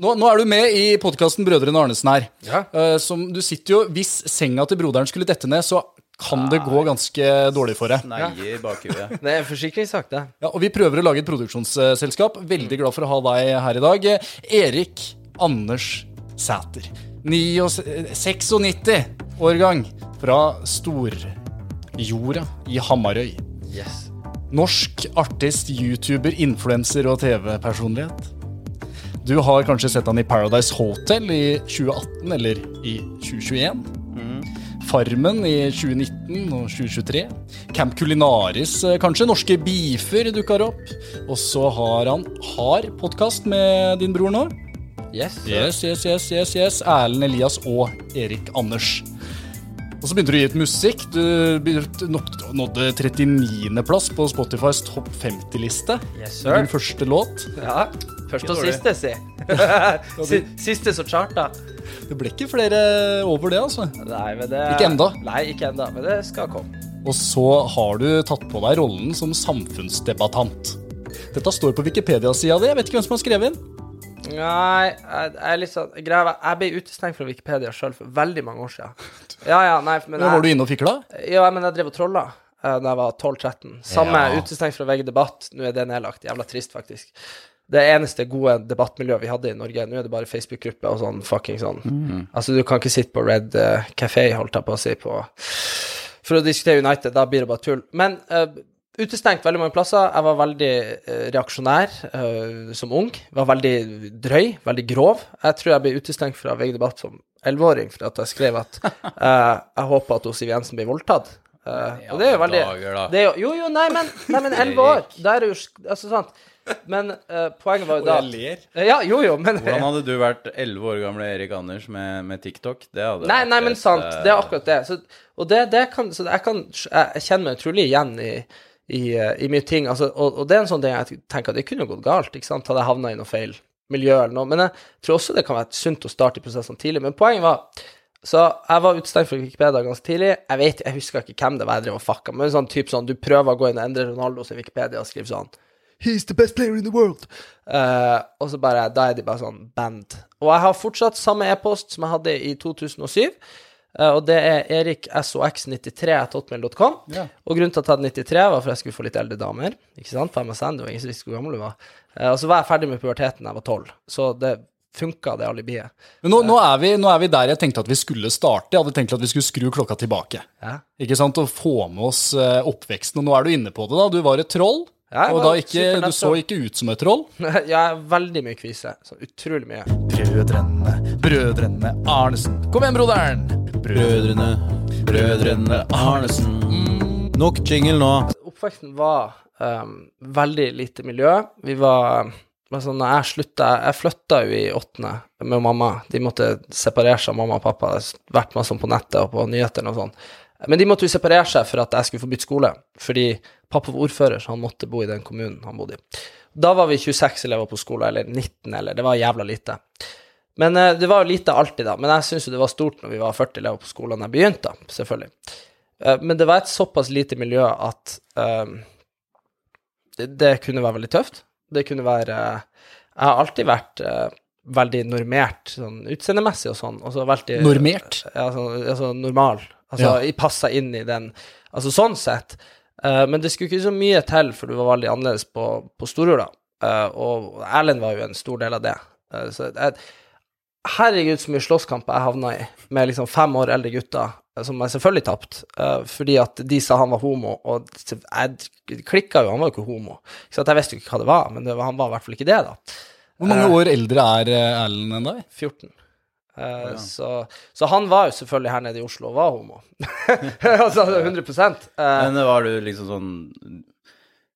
Nå, nå er du med i podkasten Brødrene Arnesen her. Ja. Uh, som, du sitter jo Hvis senga til broderen skulle dette ned, så kan det gå ganske dårlig for deg. Nei, i bakhuet. Det er forsikringssak, det. Ja, og vi prøver å lage et produksjonsselskap. Veldig glad for å ha deg her i dag. Erik Anders Sæter. 96-årgang fra Storjorda i Hamarøy. Yes. Norsk artist, YouTuber, influenser og TV-personlighet. Du har kanskje sett han i Paradise Hotel i 2018 eller i 2021. Farmen i 2019 og 2023. Camp Culinaris, eh, kanskje. Norske beefer dukker opp. Og så har han har podkast med din bror nå. Yes. Yes, yes, yes, yes, yes. Erlend Elias og Erik Anders. Og så begynte du å gi ut musikk. Du nådde- nådde 39.-plass på Spotifys topp 50-liste. Yes, Din første låt. Ja. Første og siste, si. Si- Siste som charta. Det ble ikke flere over det, altså. Nei, men det Ikke enda. Nei, ikke enda, men det skal komme. Og så har du tatt på deg rollen som samfunnsdebattant. Dette står på Wikipedia-sida di. Jeg vet ikke hvem som har skrevet inn. Nei, jeg, jeg var- Jeg ble utestengt fra Wikipedia sjøl for veldig mange år siden. Ja, ja, nei, men jeg, var du inne og fikla? ja, men jeg drev og trolla uh, da jeg var 12-13. Samme Ja. utestengt fra VG Debatt. Nå er det nedlagt. Jævla trist, faktisk. Det eneste gode debattmiljøet vi hadde i Norge. Nå er det bare Facebook-gruppe og sånn fucking sånn. Altså, du kan ikke sitte på Red uh, Café, holdt jeg på å si, på for å diskutere United. Da blir det bare tull. Men uh, utestengt veldig mange plasser. Jeg var veldig uh, reaksjonær uh, som ung. Var veldig drøy, veldig grov. Jeg tror jeg ble utestengt fra VG Debatt som elleveåring for at jeg skrev at eh, jeg håper at Siv Jensen blir voldtatt. Eh, og det er jo veldig det er jo, Jo, jo, nei, men nei, men elleve år. Da er det jo Altså, sant. Men uh, poenget var jo da ler. Eh, Ja, jo, jo, men Hvordan hadde du vært 11 år gamle Erik Anders med, med TikTok? Det hadde Nei, vært nei, men et, sant. Det er akkurat det. Så, og det, det kan, så jeg kan Jeg kjenner meg utrolig igjen i, i, i mye ting. Altså, og, og det er en sånn ting jeg tenker at det kunne gått galt. ikke sant? Hadde jeg havna i noe feil miljø eller noe. Men jeg tror også det kan være sunt å starte prosessene tidlig. Men poenget var Så jeg var utestengt fra Wikipedia ganske tidlig. Jeg vet, jeg husker ikke hvem det var jeg drev og fucka med. Sånn type sånn, Du prøver å gå inn og endre Ronaldo sin Wikipedia og skrive sånn He's the best player in the world. Uh, og så bare, da er de bare sånn band. Og jeg har fortsatt samme e-post som jeg hadde i 2007. eh, og det er eriksox93.hotmail.com. Ja. Og grunnen til at jeg hadde 93, var for jeg skulle få litt eldre damer. Ikke sant? For MSN, det var ingen som visste hvor gammel du var. Eh, og så var jeg ferdig med puberteten da jeg var 12. Så det funka, det alibiet. Men nå, nå, er vi, nå er vi der jeg tenkte at vi skulle starte. Jeg hadde tenkt at vi skulle skru klokka tilbake. Ja. Ikke sant? Og få med oss eh, oppveksten. Og nå er du inne på det, da. Du var et troll. Ja, og da ikke, du så ikke ut som et troll. jeg er veldig mye kvise. Så utrolig mye. Brødrene, brødrene Arnesen. Kom igjen, broderen! Brødrene, brødrene Arnesen. Nok jingle nå. Oppveksten var um, veldig lite miljø. Vi var sånn, når jeg slutta Jeg flytta jo i åttende med mamma. De måtte separere seg, mamma og pappa. Det har vært masse på nettet og på nyhetene og sånn. Men de måtte jo separere seg for at jeg skulle få bytte skole. Fordi pappa var ordfører, så han måtte bo i den kommunen han bodde i. Da var vi 26 elever på skolen, eller 19, eller Det var jævla lite. Men eh, det var jo lite alltid, da. Men jeg syns jo det var stort når vi var 40 elever på skolen da jeg begynte, da, selvfølgelig. Eh, men det var et såpass lite miljø at eh, det, det kunne være veldig tøft. Det kunne være Jeg har alltid vært eh, veldig normert sånn utseendemessig og sånn. Og så veldig Normert? Ja, sånn, altså normal. Altså Ja. passa inn i den Altså sånn sett. Uh, men det skulle ikke så mye til, for du var veldig annerledes på, på Storjorda. Uh, og Erlend var jo en stor del av det. Uh, så jeg, Herregud, så mye slåsskamper jeg havna i med liksom fem år eldre gutter, eh, som jeg selvfølgelig tapte, uh, fordi at de sa han var homo, og jeg klikka jo, han var jo ikke homo. Så jeg visste jo ikke hva det var, men det var, han var i hvert fall ikke det, da. Hvor mange år eldre er eh, Erlend enn deg? 14. Eh, så, så han var jo selvfølgelig her nede i Oslo og var homo. altså 100 uh, Men var du liksom sånn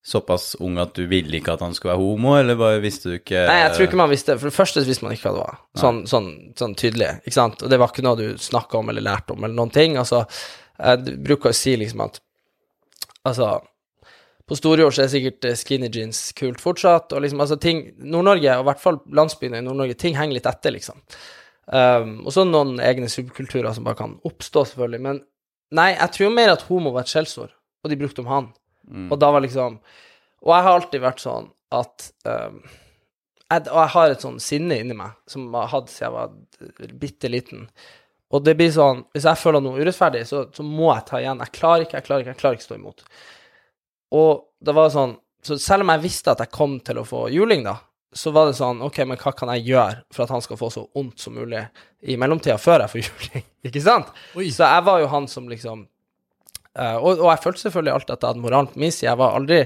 såpass ung at du ville ikke at han skulle være homo, eller bare visste du ikke Nei, jeg tror ikke man visste For det første visste man ikke hva det var. Sånn, sånn, sånn tydelig, ikke sant. Og det var ikke noe du snakka om eller lærte om, eller noen ting. Altså, jeg bruker å si liksom at Altså på Storjord så er sikkert eh, skinny jeans kult fortsatt, og liksom altså ting Nord-Norge, og i hvert fall landsbyene i Nord-Norge, ting henger litt etter, liksom. Um, og så noen egne subkulturer som bare kan oppstå, selvfølgelig. Men nei, jeg tror mer at homo var et skjellsord, og de brukte om han. Og da var liksom Og jeg har alltid vært sånn at um, jeg, Og jeg har et sånn sinne inni meg som jeg har hatt siden jeg var bitte liten. Og det blir sånn Hvis jeg føler noe urettferdig, så, så må jeg ta igjen. Jeg klarer ikke, jeg klarer ikke, jeg klarer ikke stå imot. Og det var sånn Så selv om jeg visste at jeg kom til å få juling, da, så var det sånn OK, men hva kan jeg gjøre for at han skal få så vondt som mulig i mellomtida, før jeg får juling? ikke sant? Oi. Så jeg var jo han som liksom og, og jeg følte selvfølgelig alltid at jeg hadde moralen på min side. Jeg var aldri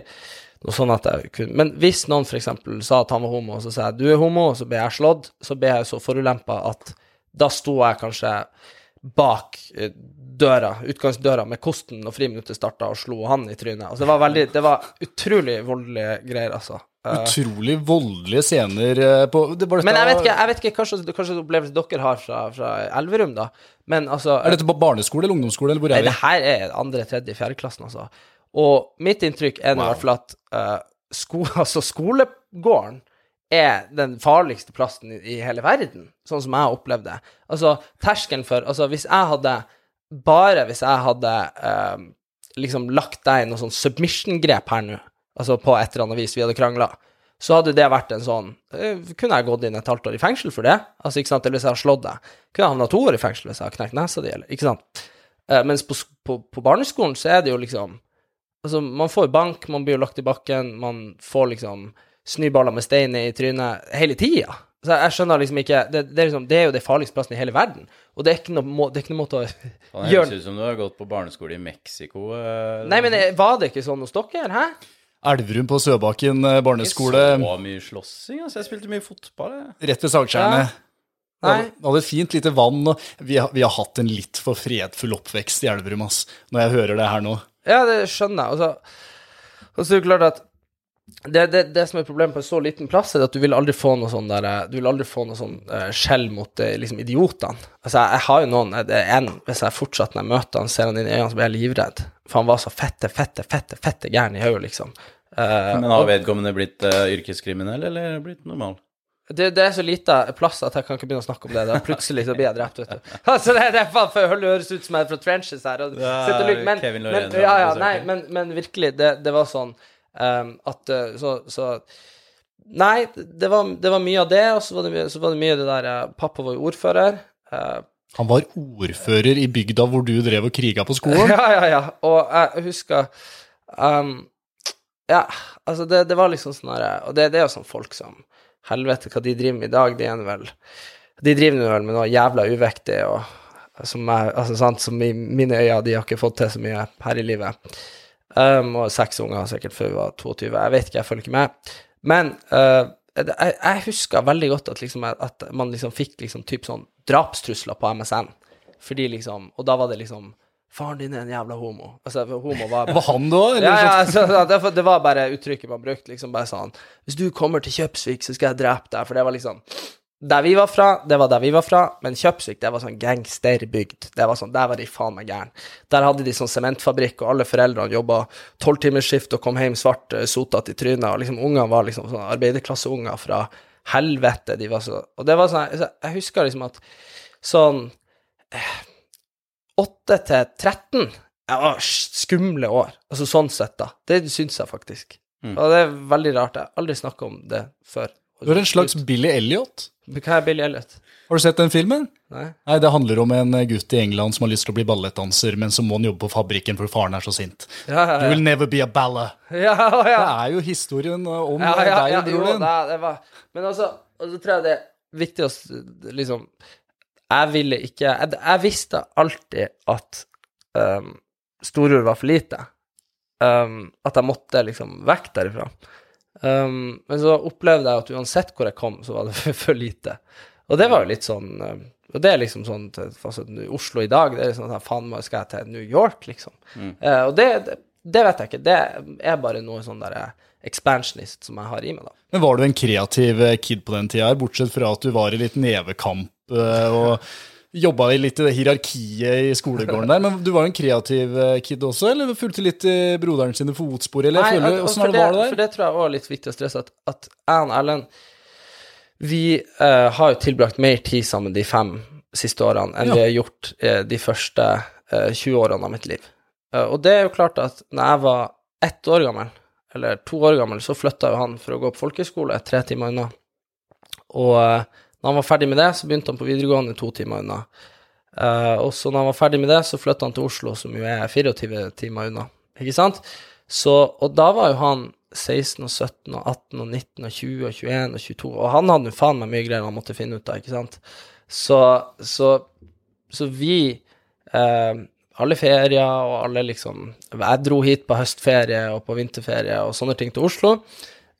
noe sånn at jeg kunne Men hvis noen f.eks. sa at han var homo, og så sa jeg du er homo, og så ble jeg slått, så ble jeg så forulempa at da sto jeg kanskje bak eh, døra, utgangsdøra, med kosten når friminuttet starta, og slo han i trynet. Altså, det var veldig Det var utrolig voldelige greier, altså. Eh, Utrolig voldelige scener eh, på det var men jeg vet ikke, jeg vet ikke kanskje, kanskje opplevelsen dere har fra, fra Elverum, da. Men altså Er dette på barneskole eller ungdomsskole, eller hvor Nei, er vi? det her er andre, tredje, fjerde klassen, altså. Og mitt inntrykk er wow. i hvert fall at uh, sko, altså skolegården er den farligste plassen i, i hele verden, sånn som jeg har opplevd det. Altså, terskelen for Altså, hvis jeg hadde Bare hvis jeg hadde uh, liksom lagt deg i noe sånn submission-grep her nå, altså på et eller annet vis, vi hadde krangla, så hadde det vært en sånn eh, Kunne jeg gått inn et halvt år i fengsel for det? Altså, ikke sant, Eller hvis jeg har slått deg? Kunne jeg havna to år i fengsel hvis jeg har knekt nesa di, eller Ikke sant? Eh, mens på, på, på barneskolen så er det jo liksom Altså, man får bank, man blir jo lagt i bakken, man får liksom snøballer med stein i trynet hele tida. Så jeg skjønner liksom ikke det, det, er liksom, det er jo det farligste plassen i hele verden, og det er ikke noe, må, det er ikke noe måte å Det høres ut som du har gått på barneskole i Mexico. Eller? Nei, men eh, var det ikke sånn hos dere, hæ? Elverum på Søbakken eh, barneskole, Ikke så mye slåssing. Altså, jeg spilte mye fotball. Jeg. rett ved Sagtjernet. Nei. Vi hadde et fint lite vann, og vi har, vi har hatt en litt for fredfull oppvekst i Elverum, ass. Når jeg hører det her nå. Ja, det skjønner jeg. Og så, og så er det klart at det, det, det som er problemet på en så liten plass, er at du vil aldri få noe sånn der eh, Du vil aldri få noe sånn eh, skjell mot liksom idiotene. Altså, jeg, jeg har jo noen Det er en Hvis jeg fortsatt når jeg møter han, ser han inn i øynene, så blir jeg livredd. For han var så fette, fette, fette, fette gæren i hodet, liksom. Uh, Men har vedkommende blitt uh, yrkeskriminell, eller blitt normal? det, det er så lite plass at jeg kan ikke begynne å snakke om det. Da plutselig så blir jeg drept, vet du. Altså, det, det er faen for det høres ut som jeg er fra trenches her. Og Ja, og men, Kevin men, ja, ja, nei, men, men virkelig, det, det var sånn um, at eh, så, så Nei, det var, det var mye av det, og så var det, mye- av var det mye det der Pappa var jo ordfører. eh, Han var ordfører i bygda hvor du drev og kriga på skolen. ja, ja, ja. Og jeg husker um, Ja, altså, det, det var liksom sånn herre Og det, det er jo sånn folk som Helvete, hva de driver med i dag, de er vel De driver vel med noe jævla uvektig og som, er, altså, sant, som i mine øyne de har ikke fått til så mye her i livet. Um, og seks unger sikkert før vi var 22. Jeg vet ikke, jeg følger ikke med. Men uh, jeg, jeg husker veldig godt at, liksom, at man liksom fikk liksom typ sånn drapstrusler på MSN. Fordi liksom Og da var det liksom Faren din er en jævla homo. Altså, homo var Var han da, eller? ja, ja, altså, det, var- det var bare uttrykket man brukte. Liksom bare sånn Hvis du kommer til Kjøpsvik, så skal jeg drepe deg. For det var liksom Der vi var fra, det var der vi var fra. Men Kjøpsvik, det var sånn gangsterbygd. Det var sånn, Der var de faen meg gæren. Der hadde de sånn sementfabrikk, og alle foreldrene jobba tolvtimersskift og kom hjem svart, eh, sotete i trynet. Og liksom ungene var liksom sånn arbeiderklasseunger fra helvete. De var så Og det var sånn Jeg jeg husker liksom at sånn 8 til 13 det var skumle år. Altså sånn sett, da. Det syns jeg faktisk. Mm. Og det er veldig rart. Jeg har aldri snakka om det før. Du er en slags Billy Elliot. Hva er Billy Elliot? Har du sett den filmen? Nei? Nei, Det handler om en gutt i England som har lyst til å bli ballettdanser, men så må han jobbe på fabrikken for faren er så sint. Ja, ja, You will never be a baller. ja, ja. Det er jo historien om ja, ja, deg og broren din. det, det var Men altså, og så tror jeg det er viktig å liksom Jeg ville ikke Jeg, jeg visste alltid at um, storord var for lite. Um, at jeg måtte liksom vekk derifra. Um, men så opplevde jeg at uansett hvor jeg kom, så var det for, for lite. Og det var jo litt sånn um, Og det er liksom sånn til, altså, Oslo i dag, det er sånn at faen, hva skal jeg til New York, liksom? Eh, og det, det, det vet jeg ikke. Det er bare noe sånn der eh, expansionist som jeg har i meg, da. Men var du en kreativ eh, kid på den tida, her, bortsett fra at du var i litt nevekamp uh, og jobba i litt i det hierarkiet i skolegården der? Men du var jo en kreativ eh, kid også, eller fulgte litt i broderen sine fotspor? Eller Nei, føler, og- og Åssen for det var det For det tror jeg også er litt viktig å stresse, at, at jeg og Erlend Vi uh, har jo tilbrakt mer tid sammen de fem siste årene enn Ja. vi har gjort uh, de første uh, 20 årene av mitt liv. Eh, og det er jo klart at når jeg var ett år gammel, eller to år gammel, så flytta jo han for å gå på folkehøyskole tre timer unna. Og eh, når han var ferdig med det, så begynte han på videregående to timer unna. Eh, og så når han var ferdig med det, så flytta han til Oslo, som jo er 24 timer unna. Ikke sant? Så, og da var jo han 16 og 17 og 18 og 19 og 20 og 21 og 22, og han hadde jo faen meg mye greier han måtte finne ut av, ikke sant? Så, så, så vi eh, alle ferier og alle liksom Jeg dro hit på høstferie og på vinterferie og sånne ting til Oslo,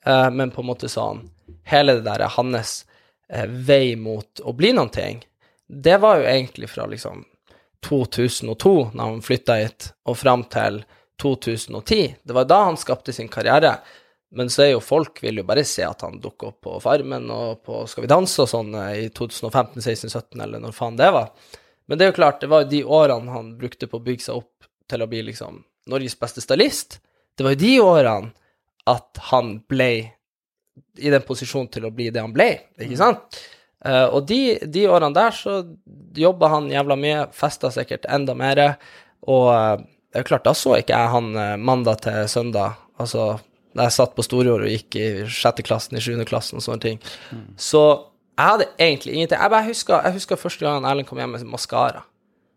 eh, men på en måte sånn Hele det der hans eh, vei mot å bli noen ting, det var jo egentlig fra liksom 2002, når han flytta hit, og fram til 2010. Det var da han skapte sin karriere. Men så er jo folk vil jo bare se at han dukker opp på Farmen og på Skal vi danse og sånn eh, i 2015, 16, 17, eller når faen det var. Men det er jo klart, det var jo de årene han brukte på å bygge seg opp til å bli liksom Norges beste stylist. Det var jo de årene at han ble i den posisjonen til å bli det han ble, ikke sant? Eh, og de, de årene der så jobba han jævla mye, festa sikkert enda mer, og eh, det er klart, da så ikke jeg han eh, mandag til søndag, altså da jeg satt på Storjord og gikk i sjette klassen, i sjuende klassen og sånne ting. Så jeg hadde egentlig ingenting. Jeg bare husker, jeg husker første gangen Erlend kom hjem med maskara.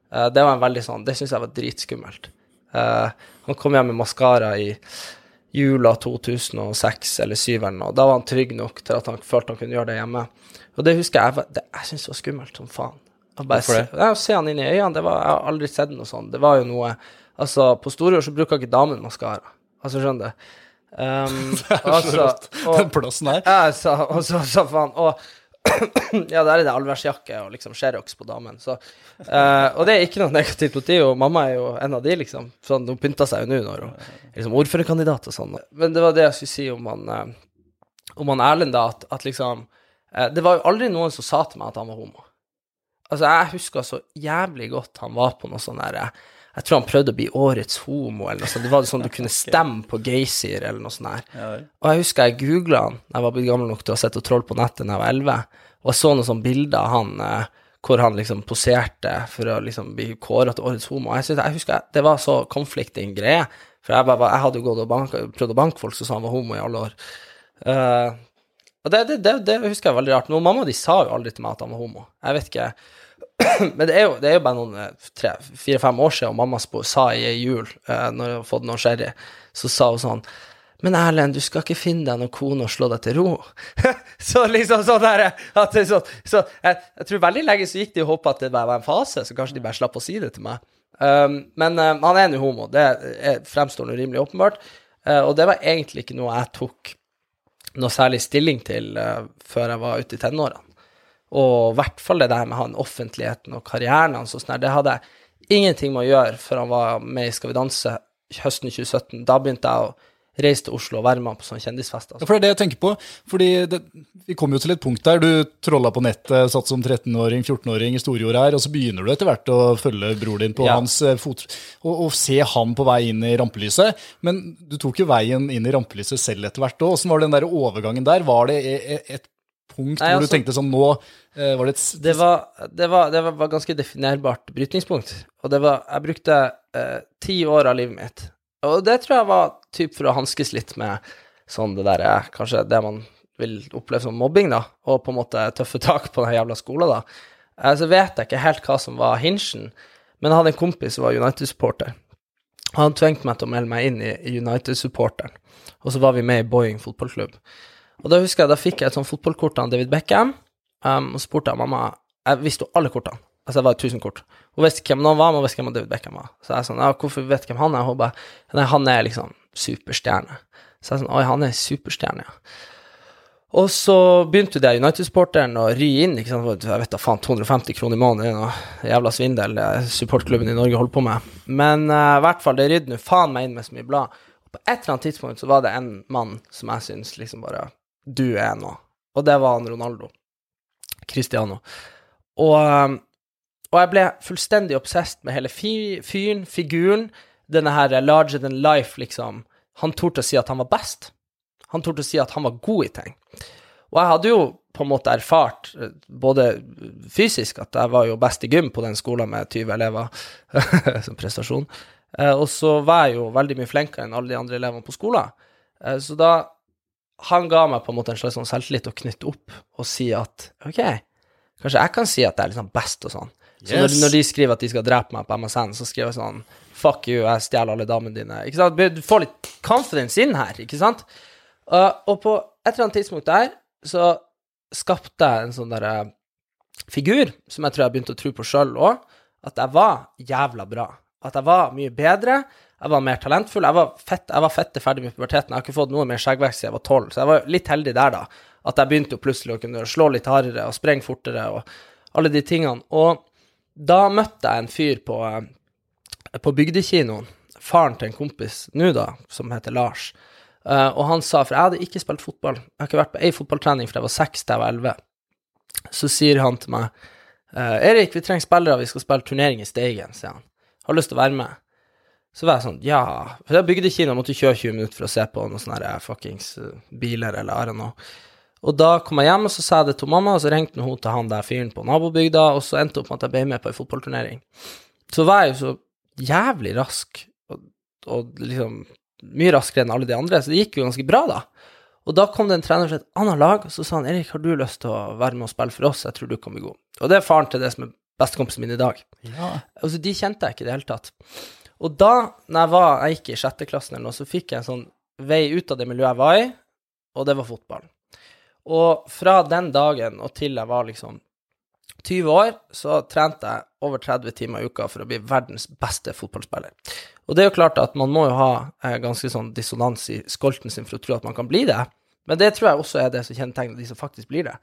Eh, det var en veldig sånn Det syns jeg var dritskummelt. Eh, han kom hjem med maskara i jula 2006 eller 2007 og. Da var han trygg nok til at han følte han kunne gjøre det hjemme. Og det husker jeg det, Jeg syntes det var skummelt som faen. Bare Hvorfor det? se, å se han inn i øynene, det var, jeg har aldri sett noe sånt. Det var jo noe Altså, på Storjord så bruker ikke damen maskara. Altså, skjønner du? Um, altså, og- Den plassen her. ja, så, og så, så faen Og ja, der er det allværsjakke og liksom Sherox på damen. Så, uh, og det er ikke noe negativt mot de, og mamma er jo en av de, liksom. Sånn, hun pynta seg jo nå når hun er liksom ordførerkandidat og sånn. Men det var det jeg skulle si om han, eh, om han Erlend, da, at, at liksom uh, Det var jo aldri noen som sa til meg at han var homo. Altså, jeg husker så jævlig godt han var på noe sånn der eh, Jeg tror han prøvde å bli årets homo, eller noe sånt. Det var sånn du kunne stemme på Geysir, eller noe sånt der. Og jeg husker jeg googla han da jeg var blitt gammel nok til å sette og troll på nettet da jeg var 11, og jeg så noen sånne bilder av han eh, hvor han liksom poserte for å liksom bli kåra til årets homo. Jeg, synes, jeg husker jeg- det var så conflicting greie, for jeg, bare, jeg hadde jo gått og bank, prøvd å banke folk som sa han var homo i alle år. Uh, og det, det, det, det husker jeg veldig rart. Men mamma de sa jo aldri til meg at han var homo. Jeg vet ikke Men det er jo, det er jo bare noen eh, fire-fem år siden, og mamma sa i jul, eh, når jeg har fått noe sherry, så sa hun sånn men Erlend, du skal ikke finne deg noen kone og slå deg til ro. så liksom sånn der, at er sånn- så, jeg, jeg tror veldig lenge så gikk de og håpa at det bare var en fase, så kanskje de bare slapp å si det til meg. Um, men um, han er nå homo, det er, fremstår nå rimelig åpenbart. Uh, og det var egentlig ikke noe jeg tok noe særlig stilling til uh, før jeg var ute i tenårene. Og i hvert fall det der med han offentligheten og karrieren hans og sånn det hadde jeg ingenting med å gjøre før han var med i Skal vi danse høsten 2017. Da begynte jeg å reise til Oslo og være med på sånne kjendisfester. Ja, for det er det jeg tenker på. Fordi det, vi kom jo til et punkt der du trolla på nettet, satt som 13-åring, 14-åring i Storjord her, og så begynner du etter hvert å følge bror din på Ja. hans eh, fot... Og, og se han på vei inn i rampelyset. Men du tok jo veien inn i rampelyset selv etter hvert òg. Åssen var den der overgangen der? Var det e- e- et punkt Nei, hvor du altså- tenkte sånn Nå eh, var det et Det var, det var, det var, ganske definerbart brytningspunkt. Og det var Jeg brukte eh, ti år av livet mitt. Og det tror jeg var typ for å hanskes litt med sånn det der eh, Kanskje det man vil oppleve som mobbing, da, og på en måte tøffe tak på den jævla skolen, da. Eh, så vet jeg ikke helt hva som var hinsjen, men jeg hadde en kompis som var United-supporter. Han tvingte meg til å melde meg inn i, i United-supporteren, og så var vi med i Boeing fotballklubb. Og da husker jeg, da fikk jeg et sånt fotballkort av David Beckham, um, og spurte jeg mamma Jeg visste jo alle kortene. Altså, det var 1000 kort. Hun visste hvem han var, men hun visste hvem David Beckham var. Så jeg sånn, ja, hvorfor vet du hvem han er? Hun bare, nei, han er liksom superstjerne. Så jeg sånn, oi, han er superstjerne, ja. Og så begynte det United-supporteren å ry inn, ikke sant, jeg vet da faen, 250 kroner i måneden, det er jævla svindel supportklubben i Norge holder på med. Men eh, i hvert fall, det rydde nå faen meg inn med så mye blad. Og på et eller annet tidspunkt så var det en mann som jeg syns liksom bare, du er nå. Og det var han Ronaldo. Cristiano. Og, um, og jeg ble fullstendig obsessed med hele fyren, figuren, denne her larger than life, liksom. Han torde å si at han var best. Han torde å si at han var god i ting. Og jeg hadde jo på en måte erfart, eh, både fysisk, at jeg var jo best i gym på den skolen med 20 elever, som prestasjon. Eh, Og så var jeg jo veldig mye flinkere enn alle de andre elevene på skolen. Eh, Så da han ga meg på en måte en slags sånn selvtillit å knytte opp og si at ok, kanskje jeg kan si at jeg er liksom best og sånn. Så når, Yes. når de skriver at de skal drepe meg på MSN, så skriver jeg sånn Fuck you, jeg stjeler alle damene dine. Ikke sant? Du får litt confidence inn her, ikke sant? Uh, og på et eller annet tidspunkt der så skapte jeg en sånn derre figur som jeg tror jeg begynte å tro på sjøl òg, at jeg var jævla bra. At jeg var mye bedre, jeg var mer talentfull. Jeg var fett, jeg var fette ferdig med puberteten. Jeg har ikke fått noe mer skjeggvekst siden jeg var tolv, så jeg var litt heldig der, da. At jeg begynte plutselig å kunne slå litt hardere og sprenge fortere og alle de tingene. Og da møtte jeg en fyr på, eh, på bygdekinoen, faren til en kompis nå, da, som heter Lars. Uh, og han sa, for jeg hadde ikke spilt fotball, jeg har ikke vært på ei fotballtrening fra jeg var seks til jeg var elleve. Så sier han til meg uh, Erik, vi trenger spillere, vi skal spille turnering i Steigen, sier han. Har lyst til å være med? Så var jeg sånn, ja For jeg bygde kino, måtte kjøre 20 minutter for å se på noen sånne her fuckings eh, biler eller know. Og da kom jeg hjem, og så sa jeg det til mamma, og så ringte hun til han der fyren på nabobygda, og så endte det opp med at jeg ble med på ei fotballturnering. Så var jeg jo så jævlig rask, og, og liksom mye raskere enn alle de andre, så det gikk jo ganske bra, da. Og da kom det en trener fra et annet lag, og så sa han Erik, har du lyst til å være med og spille for oss? Jeg tror du kan bli god. Og det er faren til det som er bestekompisen min i dag. Ja. Altså, de kjente jeg ikke i det hele tatt. Og da, når jeg, var, jeg gikk i sjette klassen eller noe, så fikk jeg en sånn vei ut av det miljøet jeg var i, og det var fotball. Og fra den dagen og til jeg var liksom 20 år, så trente jeg over 30 timer i uka for å bli verdens beste fotballspiller. Og det er jo klart at man må jo ha eh, ganske sånn dissonans i skolten sin for å tro at man kan bli det, men det tror jeg også er det som kjennetegner de som faktisk blir det.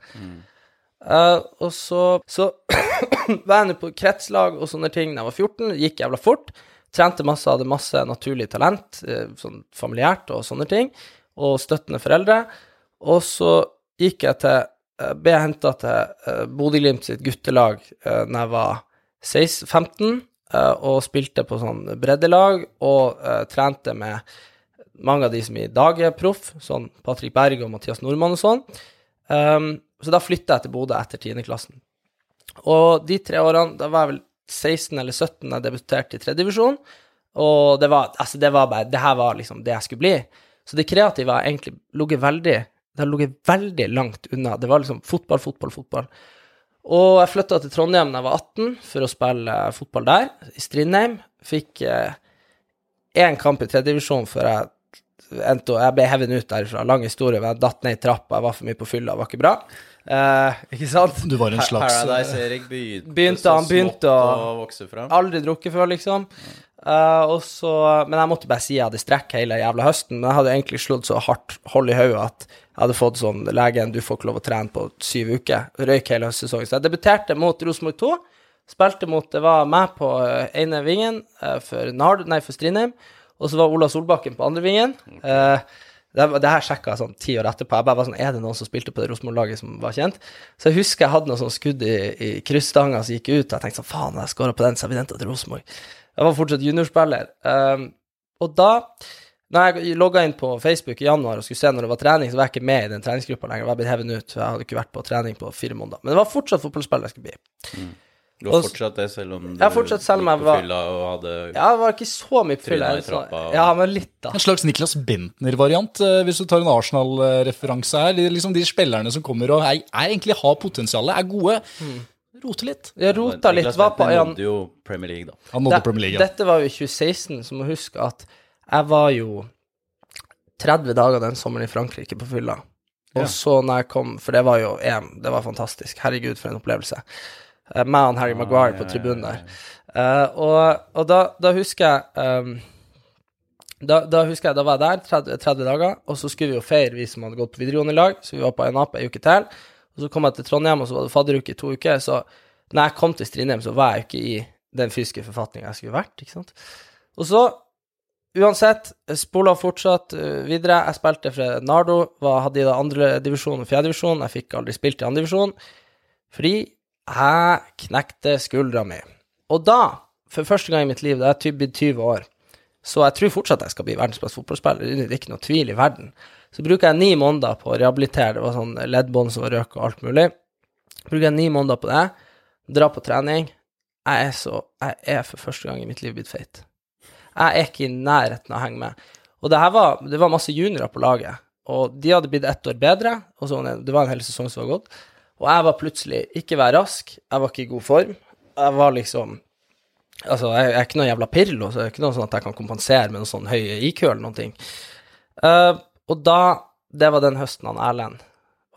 Eh, og så, så var jeg nå på kretslag og sånne ting da jeg var 14, det gikk jævla fort. Trente masse, hadde masse naturlig talent, eh, sånn familiært og sånne ting, og støttende foreldre. Og så gikk jeg til eh, Ble jeg henta til uh, Bodø-Glimt sitt guttelag da jeg var 16, 15, eh, og spilte på sånn breddelag, og eh, trente med mange av de som i dag er proff, sånn Patrick Berg og Mathias Nordmann og sånn. Um, så da flytta jeg til Bodø etter 10. klassen. Og de tre årene, da var jeg vel 16 eller 17 jeg debuterte i tredjedivisjon. Og det var, altså det var bare, det her var liksom det jeg skulle bli. Så det kreative har egentlig ligget veldig, det har ligget veldig langt unna. Det var liksom fotball, fotball, fotball. Og jeg flytta til Trondheim da jeg var 18 for å spille eh, fotball der, i Strindheim. Fikk én kamp i tredjedivisjon før jeg endte Jeg ble hevet ut derfra. Lang historie. Jeg datt ned i trappa, jeg var for mye på fylla, var ikke bra. Eh, ikke sant? Du var en slags Paradise-Erik begynte, Begynte- så han begynte smått å- å vokse fram. Aldri drukket før, liksom. Eh, og så, men jeg måtte bare si jeg hadde strekk hele jævla høsten. Men jeg hadde egentlig slått så hardt hold i hodet at jeg hadde fått sånn Legen, du får ikke lov å trene på syv uker. Røyk hele høstsesongen. Så jeg debuterte mot Rosenborg 2. Spilte mot Det var meg på eh, ene vingen eh, for, Nard, nei, for Strindheim. Og så var Ola Solbakken på andre vingen. Eh, det, det her sjekka jeg sånn ti år etterpå. Jeg bare var sånn, Er det noen som spilte på det Rosenborg-laget som var kjent? Så jeg husker jeg hadde noe sånn skudd i, i kryssstanga som gikk ut. Og jeg tenkte sånn Faen, jeg skåra på den, så jeg ble hentet til Rosenborg. Jeg var fortsatt juniorspiller. Um, og da når jeg logga inn på Facebook i januar og skulle se når det var trening, så var jeg ikke med i den treningsgruppa lenger. Jeg var blitt hevet ut, for jeg hadde ikke vært på trening på fire måneder. Men det var fortsatt fotballspiller jeg skulle bli. Du har fortsatt det, selv om du har fortsatt, selv om gikk jeg på var- fylla og hadde Ja, det var ikke så mye på trappa og- Ja, men litt, da. En slags Niklas Bentner-variant, eh, hvis du tar en Arsenal-referanse her. Liksom de spillerne som kommer og er, er egentlig har potensialet, er gode. Roter litt. Jeg rota litt. Niklas Bentner Jan nådde jo Premier League, da. Han nådde Det- Premier League. ja. Dette var jo i 2016, så må huske at jeg var jo 30 dager den sommeren i Frankrike på fylla. Og Ja. så når jeg kom, for det var jo EM, det var fantastisk. Herregud, for en opplevelse. Eh, Meg og Harry Maguire på tribunen der. Eh, og og da, da husker jeg um, da, da husker jeg, da var jeg der 30, 30 dager, og så skulle vi jo feire, vi som hadde gått på videregående i lag, så vi var på Einap ei uke til. Og så kom jeg til Trondheim, og så var det fadderuke i to uker, så når jeg kom til Strindheim, så var jeg jo ikke i den fysiske forfatninga jeg skulle vært, ikke sant. Og så, uansett, spola fortsatt eh, videre. Jeg spilte for Nardo, var, hadde i da andre divisjon og fjerde divisjon. Jeg fikk aldri spilt i andre divisjon, fordi jeg knekte skuldra mi. Og da, for første gang i mitt liv, da jeg er blitt 20 år, så jeg tror fortsatt jeg skal bli verdens beste fotballspiller, det er ikke noe tvil i verden. Så bruker jeg ni måneder på å rehabilitere, det var sånn leddbånd som var røk og alt mulig. Bruker jeg ni måneder på det, dra på trening. Jeg er så, jeg er for første gang i mitt liv blitt feit. Jeg er ikke i nærheten av å henge med. Og det var, det var masse juniorer på laget, og de hadde blitt ett år bedre, og så det var en hel sesong som var gått. Og jeg var plutselig ikke vær rask, jeg var ikke i god form. Jeg var liksom Altså, jeg, jeg er ikke noe jævla pirlo, så det er ikke noe sånn at jeg kan kompensere med noe sånn høy IQ eller noen ting. Uh, og da Det var den høsten han Erlend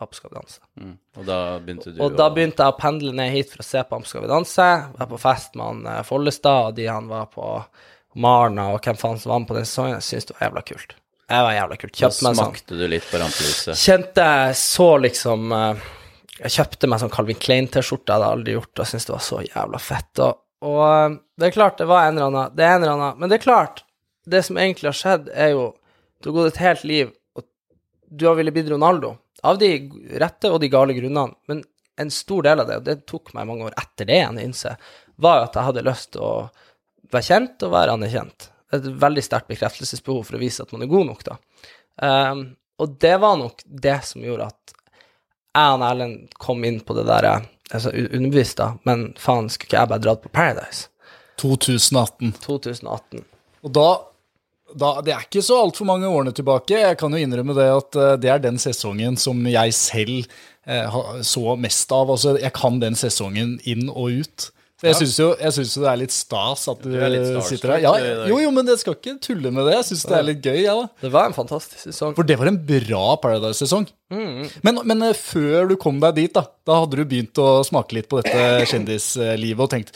var på Skal vi danse. Mm. Og da begynte du Og da begynte jeg å pendle ned hit for å se på ham Skal vi danse. Var på fest med han eh, Follestad og de han var på Marna og hvem faen som var med på den sesongen. Jeg syntes det var jævla kult. Jeg var jævla kult. Da Kjøpte meg sånn smakte du litt på rampelyset. Kjente jeg så liksom eh, Jeg kjøpte meg sånn Calvin Klein-T-skjorte, hadde aldri gjort og syntes det var så jævla fett. Og, og eh, det er klart, det var en eller annen Det er en eller annen Men det er klart, det som egentlig har skjedd, er jo Du har gått et helt liv, og du har ville bli Ronaldo. Av de rette og de gale grunnene. Men en stor del av det, og det tok meg mange år etter det igjen å innse, var jo at jeg hadde lyst til å være kjent og være anerkjent. Et veldig sterkt bekreftelsesbehov for å vise at man er god nok, da. Um, og det var nok det som gjorde at jeg og Erlend kom inn på det der altså u- underbevisst, da, men faen, skulle ikke jeg bare dratt på Paradise? 2018. 2018. Og da, da Det er ikke så altfor mange årene tilbake. Jeg kan jo innrømme det at eh, det er den sesongen som jeg selv eh, så mest av. Altså, jeg kan den sesongen inn og ut. Så jeg syns jo, jo det er litt stas at du, Du er sitter her. Ja, jo, jo, men jeg skal ikke tulle med det. Jeg syns det er litt gøy, da. Det var en fantastisk sesong. For det var en bra Paradise-sesong. Men, men eh, før du kom deg dit, da Da hadde du begynt å smake litt på dette kjendislivet og tenkt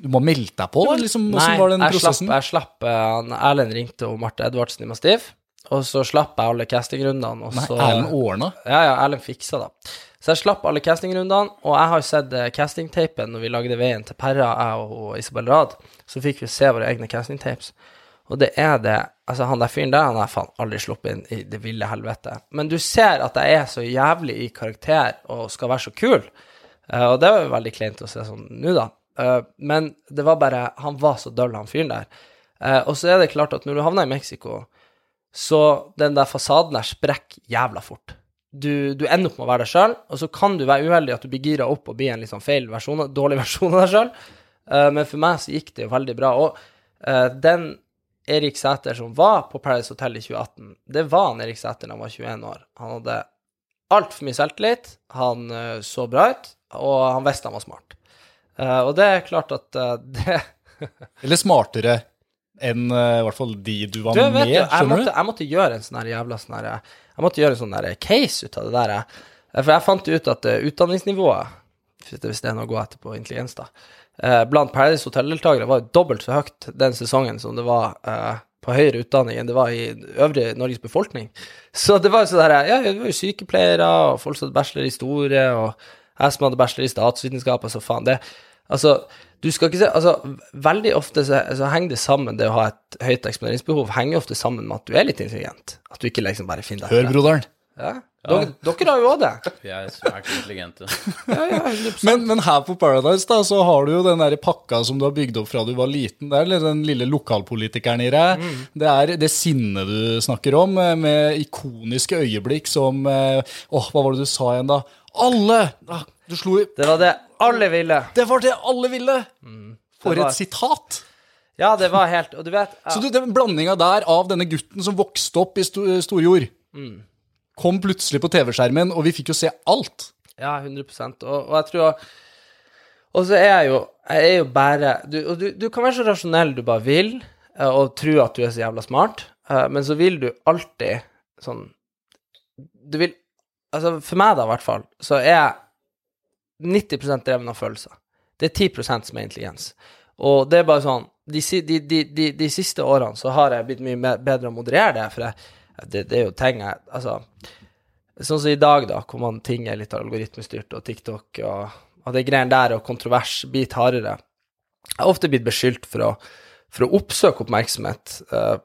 du må melde deg på? Liksom, Hvordan var den jeg prosessen? slapp, jeg slapp eh, Erlend ringte og Marte Edvardsen i Mastiff, og så slapp jeg alle castingrundene, og Nei, så Erlend ordna? Ja, ja, Erlend fiksa det. Så jeg slapp alle castingrundene, og jeg har jo sett eh, castingtapen når vi lagde Veien til Perra, jeg og, og Isabel Rad. Så fikk vi se våre egne castingtapes. Og det er det Altså, han der fyren der, han har faen aldri sluppet inn i det ville helvete. Men du ser at jeg er så jævlig i karakter og skal være så kul. Uh, og det var jo veldig kleint å se sånn nå, da. Uh, men det var bare Han var så døll, han fyren der. Uh, og så er det klart at når du havner i Mexico, så den der fasaden der sprekker jævla fort. Du, du ender opp med å være deg sjøl, og så kan du være uheldig at du blir gira opp og blir en sånn feil versjon, dårlig versjon av deg sjøl. men for meg så gikk det jo veldig bra. Og uh, den Erik Sæter som var på Paradise Hotel i 2018, det var han Erik Sæter da han var 21 år. Han hadde altfor mye selvtillit, han uh, så bra ut, og han visste han var smart. Eh, og det er klart at eh, det Eller smartere enn eh, i hvert fall de du var Du, med, du, jeg skjønner måtte, du? jeg måtte gjøre en sånn her jævla sånn her Jeg måtte gjøre en sånn der case ut av det der. For jeg fant ut at eh, utdanningsnivået, hvis det er noe å gå etter på intelligens, da, eh, blant Paradise Hotel-deltakere var dobbelt så høyt den sesongen som det var eh, på høyere utdanning enn det var i øvrig Norges befolkning. Så det var jo sånn der Ja, det var jo sykepleiere, og folk som hadde bachelor i historie, og jeg som hadde bachelor i statsvitenskap, altså faen, det Altså, du skal ikke se Altså, veldig ofte så, så henger det sammen, det å ha et høyt eksponeringsbehov, henger ofte sammen med at du er litt intelligent. At du ikke liksom bare finner deg Hør, broderen. Ja. Dere, dere har jo òg det. Vi er svært intelligente. Ja, ja, Men, men her på Paradise da, så har du jo den der pakka som du har bygd opp fra du var liten. Det er den lille lokalpolitikeren i deg. Mm. Det er det sinnet du snakker om, eh, med ikoniske øyeblikk som eh, Åh, hva var det du sa igjen, da? Alle! Ah, du slo i Det var det alle ville. Det var det alle ville! For var- et sitat! Ja, det var helt Og du vet ja, Så du, den blandinga der av denne gutten som vokste opp i sto, Storjord, Mm. kom plutselig på TV-skjermen, og vi fikk jo se alt. Ja, 100 og, og jeg tror Og så er jeg jo Jeg er jo bare du, du, du kan være så rasjonell du bare vil, eh, og tro at du er så jævla smart, eh, men så vil du alltid sånn Du vil Altså, for meg, da, i hvert fall, så er jeg 90 dreven av følelser. Det er 10 som er intelligens. Og det er bare sånn De, de, de, de, de siste årene så har jeg blitt mye bedre å moderere det, for jeg, det, det er jo ting jeg Altså Sånn som i dag, da, hvor man ting er litt algoritmestyrt, og TikTok og, og det greiene der, og kontrovers biter hardere. Jeg har ofte blitt beskyldt for å, for å oppsøke oppmerksomhet uh,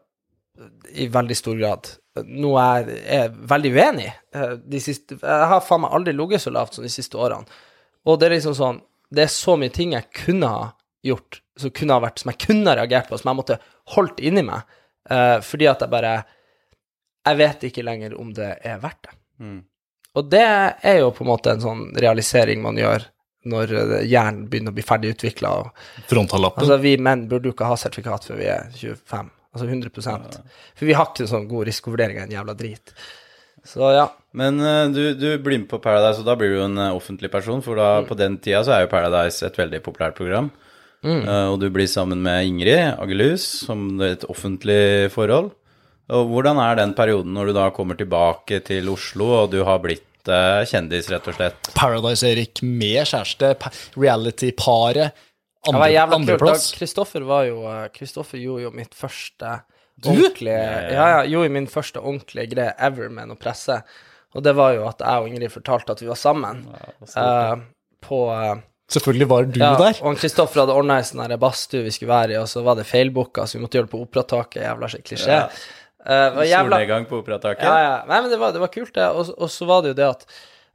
i veldig stor grad. Noe jeg er veldig uenig i. Uh, de siste- Jeg har faen meg aldri ligget så lavt som de siste årene. Og det er liksom sånn Det er så mye ting jeg kunne ha gjort, som kunne ha vært Som jeg kunne ha reagert på, som jeg måtte holdt inni meg, uh, fordi at jeg bare Jeg vet ikke lenger om det er verdt det. Mm. Og det er jo på en måte en sånn realisering man gjør når eh, hjernen begynner å bli ferdig utvikla. Altså, vi menn burde jo ikke ha sertifikat før vi er 25. Altså 100% For vi har ikke sånn god risikovurdering av en jævla drit. Så ja. Men eh, du, du blir med på Paradise, og da blir du en eh, offentlig person, for da på den tida så er jo Paradise et veldig populært program. Eh, og du blir sammen med Ingrid Agelhus, som er et offentlig forhold. Og hvordan er den perioden når du da kommer tilbake til Oslo, og du har blitt kjendis, rett og slett? Paradise-Erik med kjæreste, reality-paret. Det var Andre, andreplass. Kristoffer var jo Kristoffer gjorde jo mitt første ordentlige Ja, ja, gjorde min første ordentlige greie ever med noe presse. Og det var jo at jeg og Ingrid fortalte at vi var sammen. eh, på uh, Selvfølgelig var du ja, der. Og Kristoffer hadde ordna ei sånn badstue vi skulle være i, og så var det feilbooka, så vi måtte gjøre det på Operataket. Jævla klisjé. Ja. Uh, jævla Solnedgang på Operataket? ja, ja. Nei, men det var, det var kult, det. Og, og så var det jo det at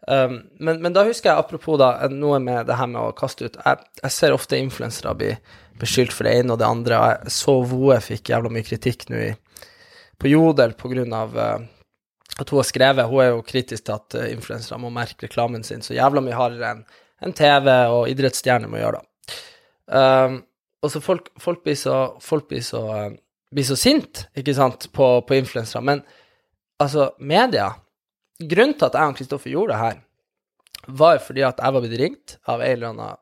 um, men, men da husker jeg, apropos da, noe med det her med å kaste ut Jeg, jeg ser ofte influensere bli beskyldt for det ene og det andre, jeg så Voe fikk jævla mye kritikk nå på Jodel på grunn av uh, at hun har skrevet Hun er jo kritisk til at uh, influensere må merke reklamen sin så jævla mye hardere enn en TV og idrettsstjerner må gjøre, da. Um, og så folk, folk blir så, folk blir så, uh, blir så sint, ikke sant, på, på influensere. Men altså, media Grunnen til at jeg og Kristoffer gjorde det her, var fordi at jeg var blitt ringt av ei eller annen eh,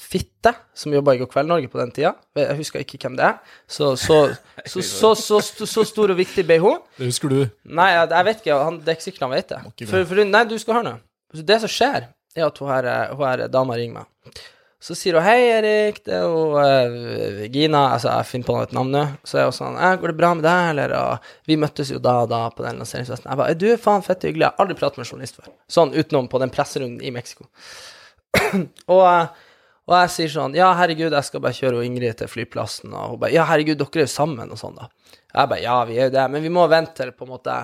fitte som jobba i God kveld Norge på den tida. Jeg husker ikke hvem det er. Så så, så, så, så, så, så stor og viktig ble hun. Det husker du. Nei, jeg, jeg vet ikke. Han, det er ikke sikkert han vet det. For, for, nei, du skal høre nå. Så Det som skjer, er at hun her, eh, hun her dama ringer meg. Så sier hun 'Hei, Erik, det er jo eh, Gina' Altså, jeg finner på et navn nå. Så er hun sånn eh, 'Går det bra med deg?' Eller og, 'Vi møttes jo da og da på den lanseringsfesten'. Jeg bare 'Du er faen fett hyggelig'. Jeg har aldri pratet med en journalist før. Sånn utenom på den presserunden i Mexico. Og, og jeg sier sånn 'Ja, herregud, jeg skal bare kjøre og Ingrid til flyplassen', og hun bare 'Ja, herregud, dere er jo sammen', og sånn, da. Jeg bare 'Ja, vi er jo det', men vi må vente til på en måte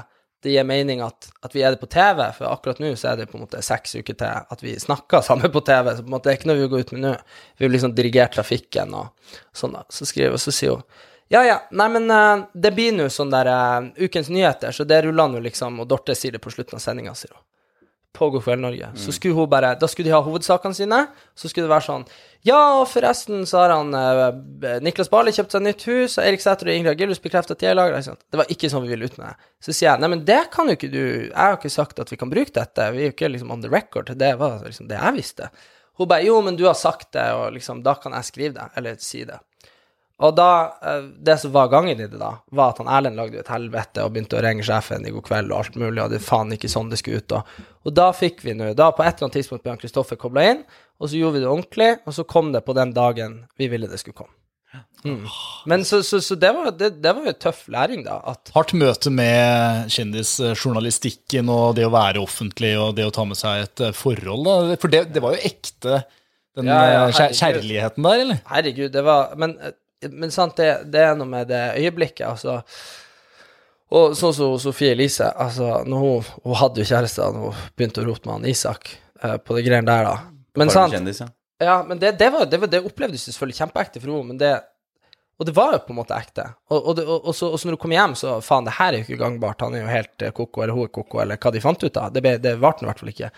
det gir mening at, at vi er det på TV, for akkurat nå så er det på en måte seks uker til at vi snakker sammen på TV, så på en måte det er ikke noe vi går ut med nå. Vi vil liksom dirigere trafikken og sånn, da. Så skriver hun, så sier hun ja, ja, nei, men uh, det blir nå sånn der uh, Ukens nyheter, så det ruller nå liksom, og Dorte sier det på slutten av sendinga, sier hun. På God kveld Norge. Så skulle hun bare Da skulle de ha hovedsakene sine. Så skulle det være sånn Ja, forresten så har han eh, Niklas Barli kjøpt seg nytt hus, og Erik Sæther og Ingrid Agilius bekreftet at de er lagra. Det var ikke sånn vi ville ut med det. Så sier jeg nei, men det kan jo ikke du Jeg har ikke sagt at vi kan bruke dette. Vi er jo ikke liksom on the record. Det var liksom det jeg visste. Hun bare jo, men du har sagt det, og liksom da kan jeg skrive det, eller si det. Og da, eh, det som var gangen i det da, var at han Erlend lagde et helvete og begynte å ringe sjefen i God kveld og alt mulig, og det er faen ikke sånn det skulle ut. Og, og da fikk vi nå, da på et eller annet tidspunkt ble han Kristoffer kobla inn, og så gjorde vi det ordentlig, og så kom det på den dagen vi ville det skulle komme. Mm. Men så, så, så det, var, det, det var jo tøff læring, da. At Hardt møte med kjendisjournalistikken og det å være offentlig og det å ta med seg et eh, forhold. Da. For det, det var jo ekte, den Ja, ja, eh, kjærligheten der, eller? Herregud, det var Men, men sant, det, det er noe med det øyeblikket, altså. Og sånn som Sofie Elise, altså, hun, hun hadde jo kjæreste da hun begynte å rote med han Isak uh, på de greiene der, da. Men sant, kjendis, ja. ja, men det, det, var, det, var, det opplevdes selvfølgelig kjempeekte for henne, men det Og det var jo på en måte ekte. Og, og, det, og, og, så, når du kom hjem, så faen, det her er jo ikke gangbart, han er jo helt eh, koko, eller hun er koko, eller hva de fant ut av. Det, ble- det varte i hvert fall ikke.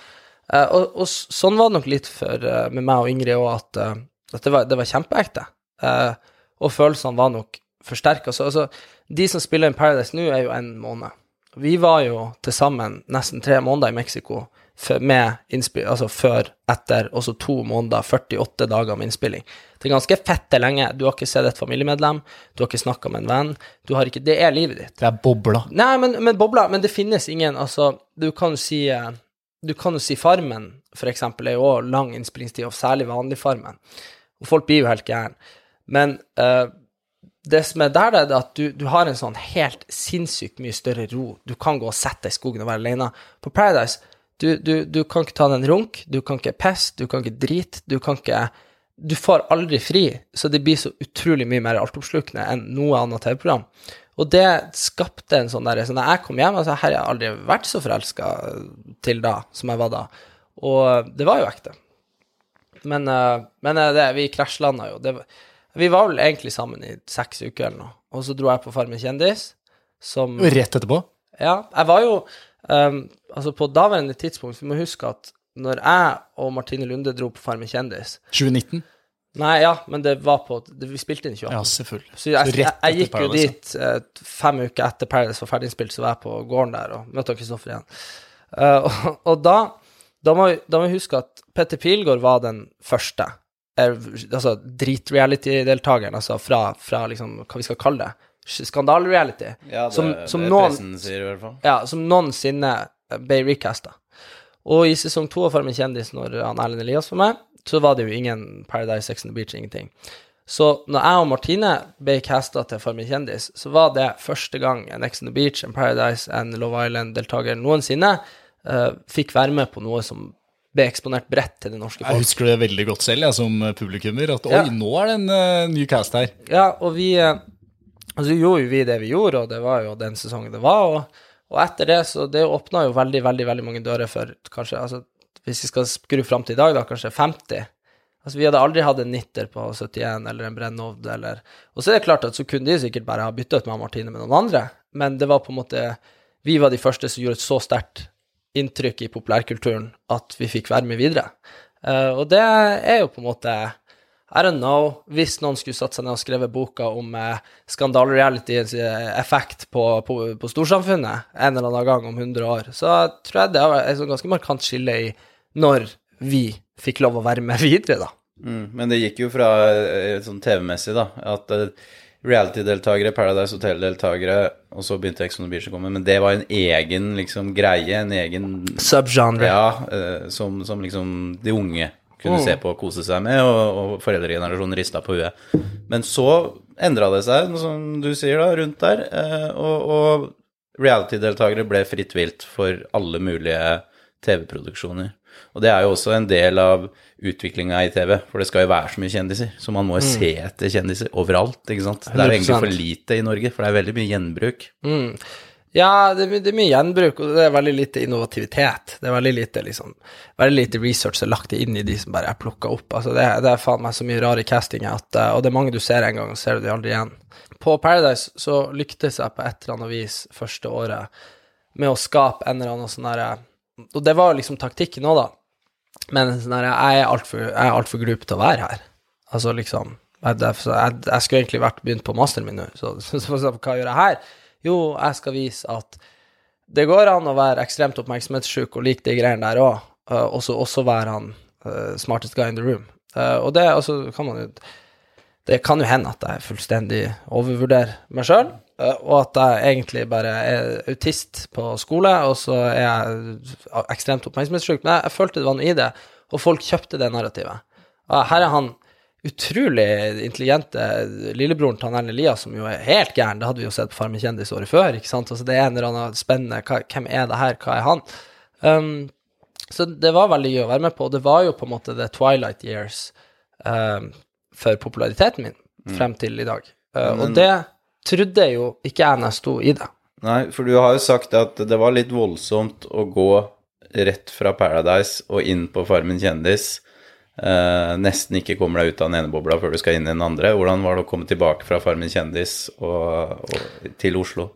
Uh, og, og sånn var det nok litt for, uh, med meg og Ingrid òg, at, uh, at det, var, det var kjempeekte. Eh, og følelsene var nok forsterka. Så altså, de som spiller in Paradise nå, er jo en måned. Vi var jo til sammen nesten tre måneder i Mexico med innspill, altså før, etter, og så to måneder, 48 dager med innspilling. Det er ganske fette lenge. Du har ikke sett et familiemedlem, du har ikke snakka med en venn. Du har ikke, det er livet ditt. Det er bobla. Nei, men, men bobla Men det finnes ingen Altså, du kan jo si eh, Du kan jo si Farmen, for eksempel, er jo òg lang innspillingstid, og særlig vanlig Farmen. Og folk blir jo helt gærne. Men uh, det som er der, det er at du, du har en sånn helt sinnssykt mye større ro. Du kan gå og sette deg i skogen og være alene. På Paradise, du, du, du kan ikke ta deg en runk, du kan ikke pisse, du kan ikke drite, du kan ikke Du får aldri fri, så det blir så utrolig mye mer altoppslukende enn noe annet TV-program. Og det skapte en sånn derre Så når jeg kom hjem, altså her har jeg aldri vært så forelska til da som jeg var da. Og det var jo ekte. Men, eh, men eh, det, vi krasjlanda jo. Det, var- vi var vel egentlig sammen i seks uker eller noe. Og så dro jeg på Farmen kjendis, som Rett etterpå. Ja, jeg var jo um, Altså, på daværende tidspunkt Vi må huske at når jeg og Martine Lunde dro på Farmen kjendis 2019. Nei, ja, men det var på det, Vi spilte inn i 28. Ja, selvfølgelig. Så jeg, jeg, jeg gikk jo dit uh, fem uker etter Paradise var ferdiginnspilt, så var jeg på gården der og møtte Kristoffer igjen. Uh, og, og da, da, må, vi- da må vi huske at Petter Pilgaard var den første. Altså drit-reality-deltakeren, altså fra, fra liksom, hva vi skal kalle det, skandal-reality, Ja, som, som, noen, ja, som noensinne ble recasta. Og i sesong to av Farmen kjendis, når han Erlend Elias var med, så var det jo ingen Paradise Sex on the Beach, ingenting. Så når jeg og Martine ble casta til Farmen kjendis, så var det første gang en Ex on the Beach, en Paradise, en Love Island-deltaker noensinne uh, fikk være med på noe som ble eksponert bredt til det norske folk. Jeg husker det veldig godt selv, jeg som publikummer. At oi, Ja. nå er det en uh, ny cast her. Ja, og vi uh, Altså, gjorde jo vi det vi gjorde, og det var jo den sesongen det var. Og, og etter det, så det åpna jo veldig, veldig veldig mange dører for kanskje altså, Hvis vi skal skru fram til i dag, da, kanskje 50. Altså, vi hadde aldri hatt en nitter på 71 eller en Brennovd eller Og så er det klart at så kunne de sikkert bare ha bytta ut med Martine med noen andre, men det var på en måte Vi var de første som gjorde et så sterkt inntrykk i populærkulturen at vi fikk være med videre. Eh, og det er jo på en måte I don't know. Hvis noen skulle satt seg ned og skrevet boka om eh, skandalerealityens eh, effekt på, på, på storsamfunnet en eller annen gang om 100 år, så tror jeg det er et ganske markant skille i når vi fikk lov å være med videre, da. Mm, men det gikk jo fra eh, sånn TV-messig, da, at reality-deltakere, Paradise Hotel-deltakere, og så begynte Ex on the Beach å komme, men det var en egen liksom greie, en egen Subgenre. Ja, eh, som, som liksom de unge kunne Mm. se på og kose seg med, og, og foreldregenerasjonen rista på huet. Men så endra det seg, som du sier, da, rundt der, eh, og, og reality-deltakere ble fritt vilt for alle mulige TV-produksjoner. Og det er jo også en del av utviklinga i TV, for det skal jo være så mye kjendiser, så man må jo se etter kjendiser overalt, ikke sant. Det er jo egentlig for lite i Norge, for det er veldig mye gjenbruk. Mm. Ja, det, er det er mye gjenbruk, og det er veldig lite innovativitet. Det er veldig lite, liksom, veldig lite research som er lagt inn i de som bare er plukka opp. Altså, det, det er faen meg så mye rare castinger, at, eh, og det er mange du ser en gang, og ser du de aldri igjen. På Paradise så lyktes jeg på et eller annet vis første året med å skape en eller annen sånn derre Og det var liksom taktikken òg, da. Men sånn her, jeg er altfor alt glup til å være her. Altså liksom jeg, jeg, jeg skulle egentlig vært begynt på masteren min nå, så, så, så, så hva gjør jeg her? Jo, jeg skal vise at det går an å være ekstremt oppmerksomhetssjuk og like de greiene der òg, og så også være han uh, smartest guy in the room. Uh, og det altså, kan man jo Det kan jo hende at jeg fullstendig overvurderer meg sjøl, og at jeg egentlig bare er autist på skole, og så er jeg ekstremt oppmerksomhetssjuk. Men jeg, jeg følte det var noe i det, og folk kjøpte det narrativet. Og her er han utrolig intelligente lillebroren til Erlend Elias, som jo er helt gæren. Det hadde vi jo sett på Farmen kjendis året før. ikke sant? Altså Det er en eller annen spennende hva, Hvem er det her? Hva er han? Um, så det var veldig gøy å være med på. og Det var jo på en måte the twilight years um, for populariteten min frem til i dag. Uh, og det trodde jo ikke jeg når jeg sto i det. Nei, for du har jo sagt at det var litt voldsomt å gå rett fra Paradise og inn på Farmen kjendis. Eh, nesten ikke kommer deg ut av den ene bobla før du skal inn i den andre. Hvordan var det å komme tilbake fra Farmen kjendis og, og til Oslo?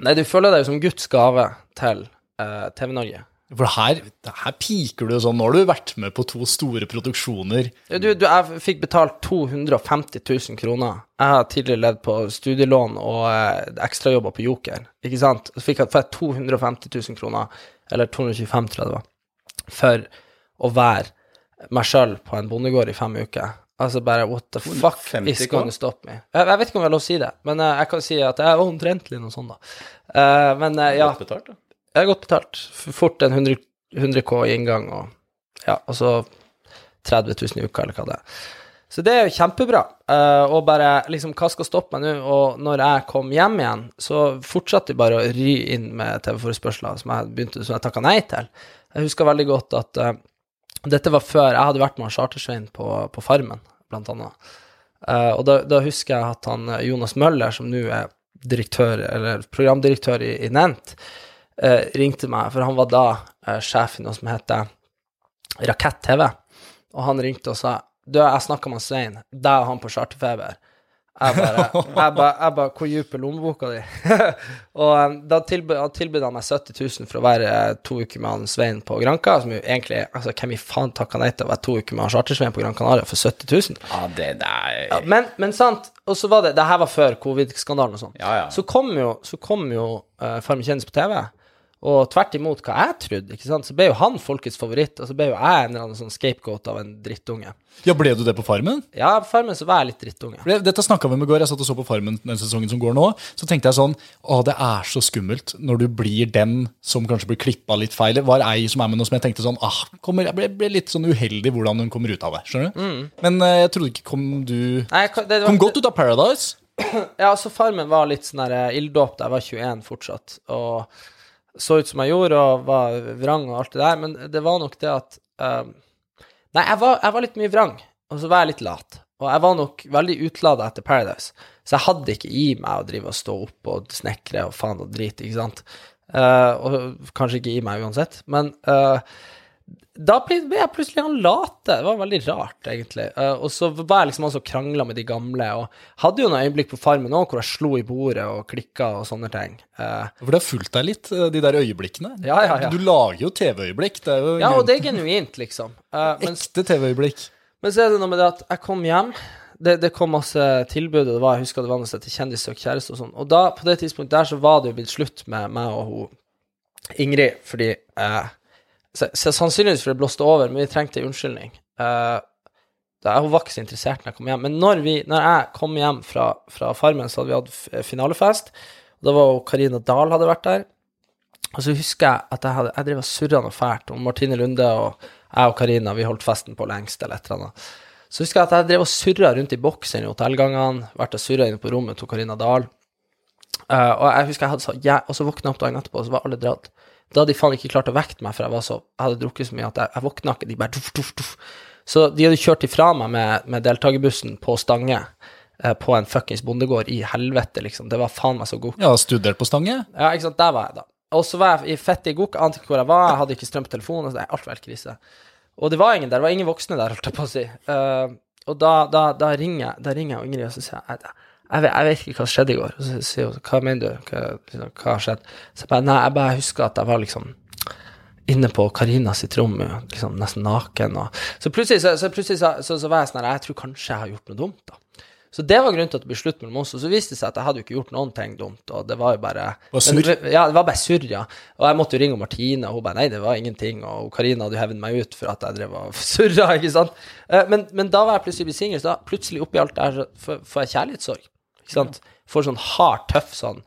Nei, du føler deg jo som Guds gave til eh, TV-Norge. For her, her piker du sånn. Nå har du vært med på to store produksjoner. Du, du, jeg fikk betalt 250 000 kroner. Jeg har tidligere levd på studielån og eh, ekstrajobber på Joker, ikke sant? Så fikk jeg 250 000 kroner, eller 225 tror jeg det var, for å være meg sjøl på en bondegård i fem uker. Altså bare what the fuck 250 is going to stop me? Jeg, jeg vet ikke om jeg har lov å si det, men eh, jeg kan si at jeg er omtrentlig noe sånt, da. Uh, men uh, ja, Godt betalt, da. Jeg har godt betalt. Fort en 100, 100 K i inngang, og ja, og så 30 000 i uka, eller hva det er. Så det er jo kjempebra. Uh, og bare liksom, hva skal stoppe meg nå? Og når jeg kom hjem igjen, så fortsatte jeg bare å ry inn med TV-forespørsler som jeg begynte, som jeg takka nei til. Jeg husker veldig godt at uh, dette var før jeg hadde vært med Chartersvein på, på Farmen, blant annet. Uh, og da, da husker jeg at han Jonas Møller, som nå er direktør, eller programdirektør i, i Nent, ringte meg, for han var da eh, sjef i noe som heter Rakett TV. Og han ringte og sa Du, jeg snakka med Svein, deg og han på Charterfeber. Jeg bare, jeg bare, jeg bare Hvor dyp er lommeboka di? og um, da tilbød, han tilbød meg 70 000 for å være eh, to uker med han Svein på Granka, som jo egentlig Altså, hvem i faen takka nei til å være to uker med han Charter-Svein på Gran Canaria for 70 000? Ja, det der Ja, men, men sant, og så var det Det her var før covid-skandalen og sånn. Ja, ja. Så kom jo, så kom jo uh, Farmen kjendis på TV, og tvert imot hva jeg trodde, ikke sant, så ble jo han folkets favoritt, og så ble jo jeg en eller annen sånn scapegoat av en drittunge. Ja, ble du det på Farmen? Ja, på Farmen så var jeg litt drittunge. Dette snakka vi om i går. Jeg satt og så på Farmen den sesongen som går nå. Så tenkte jeg sånn Å, det er så skummelt når du blir den som kanskje blir klippa litt feil. Det var ei som er med nå som jeg tenkte sånn ah, kommer, Jeg ble, ble litt sånn uheldig hvordan hun kommer ut av det. Skjønner du? Men uh, jeg trodde ikke kom du Nei, det var- Kom godt ut av Paradise. Ja, altså Farmen var litt sånn der eh, ilddåp da jeg var 21 fortsatt, og så ut som jeg gjorde, og var vrang og alt det der, men det var nok det at um, Nei, jeg var, jeg var litt mye vrang, og så var jeg litt lat. Og jeg var nok veldig utlada etter Paradise, så jeg hadde ikke i meg å drive og stå opp og snekre og faen og drit, ikke sant. Uh, og kanskje ikke i meg uansett, men eh, da ble jeg plutselig han late. Det var veldig rart, egentlig. Eh, og så var jeg liksom han som krangla med de gamle, og hadde jo noen øyeblikk på Farmen òg hvor jeg slo i bordet og klikka og sånne ting. Eh, For det har fulgt deg litt, eh, de der øyeblikkene. Ja, ja, ja. Du lager jo TV-øyeblikk. Det er jo ja, og det er genuint, liksom. Men, ekte TV-øyeblikk. men så er det noe med det at jeg kom hjem. Det, det kom masse tilbud, og det var, jeg husker det var noe til søker kjæreste og sånn. Og da, på det tidspunktet der, så var det jo blitt slutt med meg og hun Ingrid, fordi eh, så, så Sannsynligvis for det blåste over, men vi trengte en unnskyldning. Uh, da, hun var ikke så interessert når jeg kom hjem. Men når, vi, når jeg kom hjem fra, fra Farmen, så hadde vi hatt finalefest. Og da var Karina Dahl hadde vært der. Og så husker jeg at jeg, hadde, jeg drev og surra noe fælt. Og Martine Lunde og jeg og Karina, vi holdt festen på lengst, eller et eller annet. Så husker jeg at jeg drev og surra rundt i boksen i hotellgangene. Vært og surra inne på rommet til Karina Dahl. Uh, og jeg husker jeg hadde så ja, Og så våkna jeg opp dagen etterpå, og så var alle dratt. Da hadde de faen ikke klart å vekte meg, for jeg, så, jeg hadde drukket så mye at jeg, jeg våkna ikke. De bare tuff, tuff, tuff. Så de hadde kjørt ifra meg med, med deltakerbussen på Stange. eh, På en fuckings bondegård i helvete, liksom. Det var faen meg så god. Ja, studert på Stange. Ja, ikke sant, der var jeg da. Og så var jeg i fett i gok, ante ikke hvor jeg var, jeg hadde ikke strøm på telefonen, altså, det er alt var helt krise. Og det var ingen der, det var ingen voksne der, holdt jeg på å si. Uh, og da, da, da ringer da ringer jeg Ingrid, og så sier jeg, jeg, vet, jeg vet ikke hva som skjedde i går. Og så sier hun, hva mener du, hva, liksom, hva har skjedd? Så jeg bare, nei, jeg bare husker at jeg var liksom inne på Karina sitt rom, liksom nesten naken, og så plutselig så, så, plutselig så, så, var jeg sånn her, jeg tror kanskje jeg har gjort noe dumt da. Så det var grunnen til at det ble slutt mellom oss. Og så viste det seg at jeg hadde jo ikke gjort noen ting dumt, og det var jo bare Var surr? Ja, det var bare surr, ja. Og jeg måtte jo ringe Martine, og hun bare nei, det var ingenting. Og Karina hadde jo hevet meg ut for at jeg drev og surra, ikke sant. Eh, Men, men da var jeg plutselig blitt singel, så da plutselig oppi alt får får jeg kjærlighetssorg. Ikke sant. Får sånn hard, tøff sånn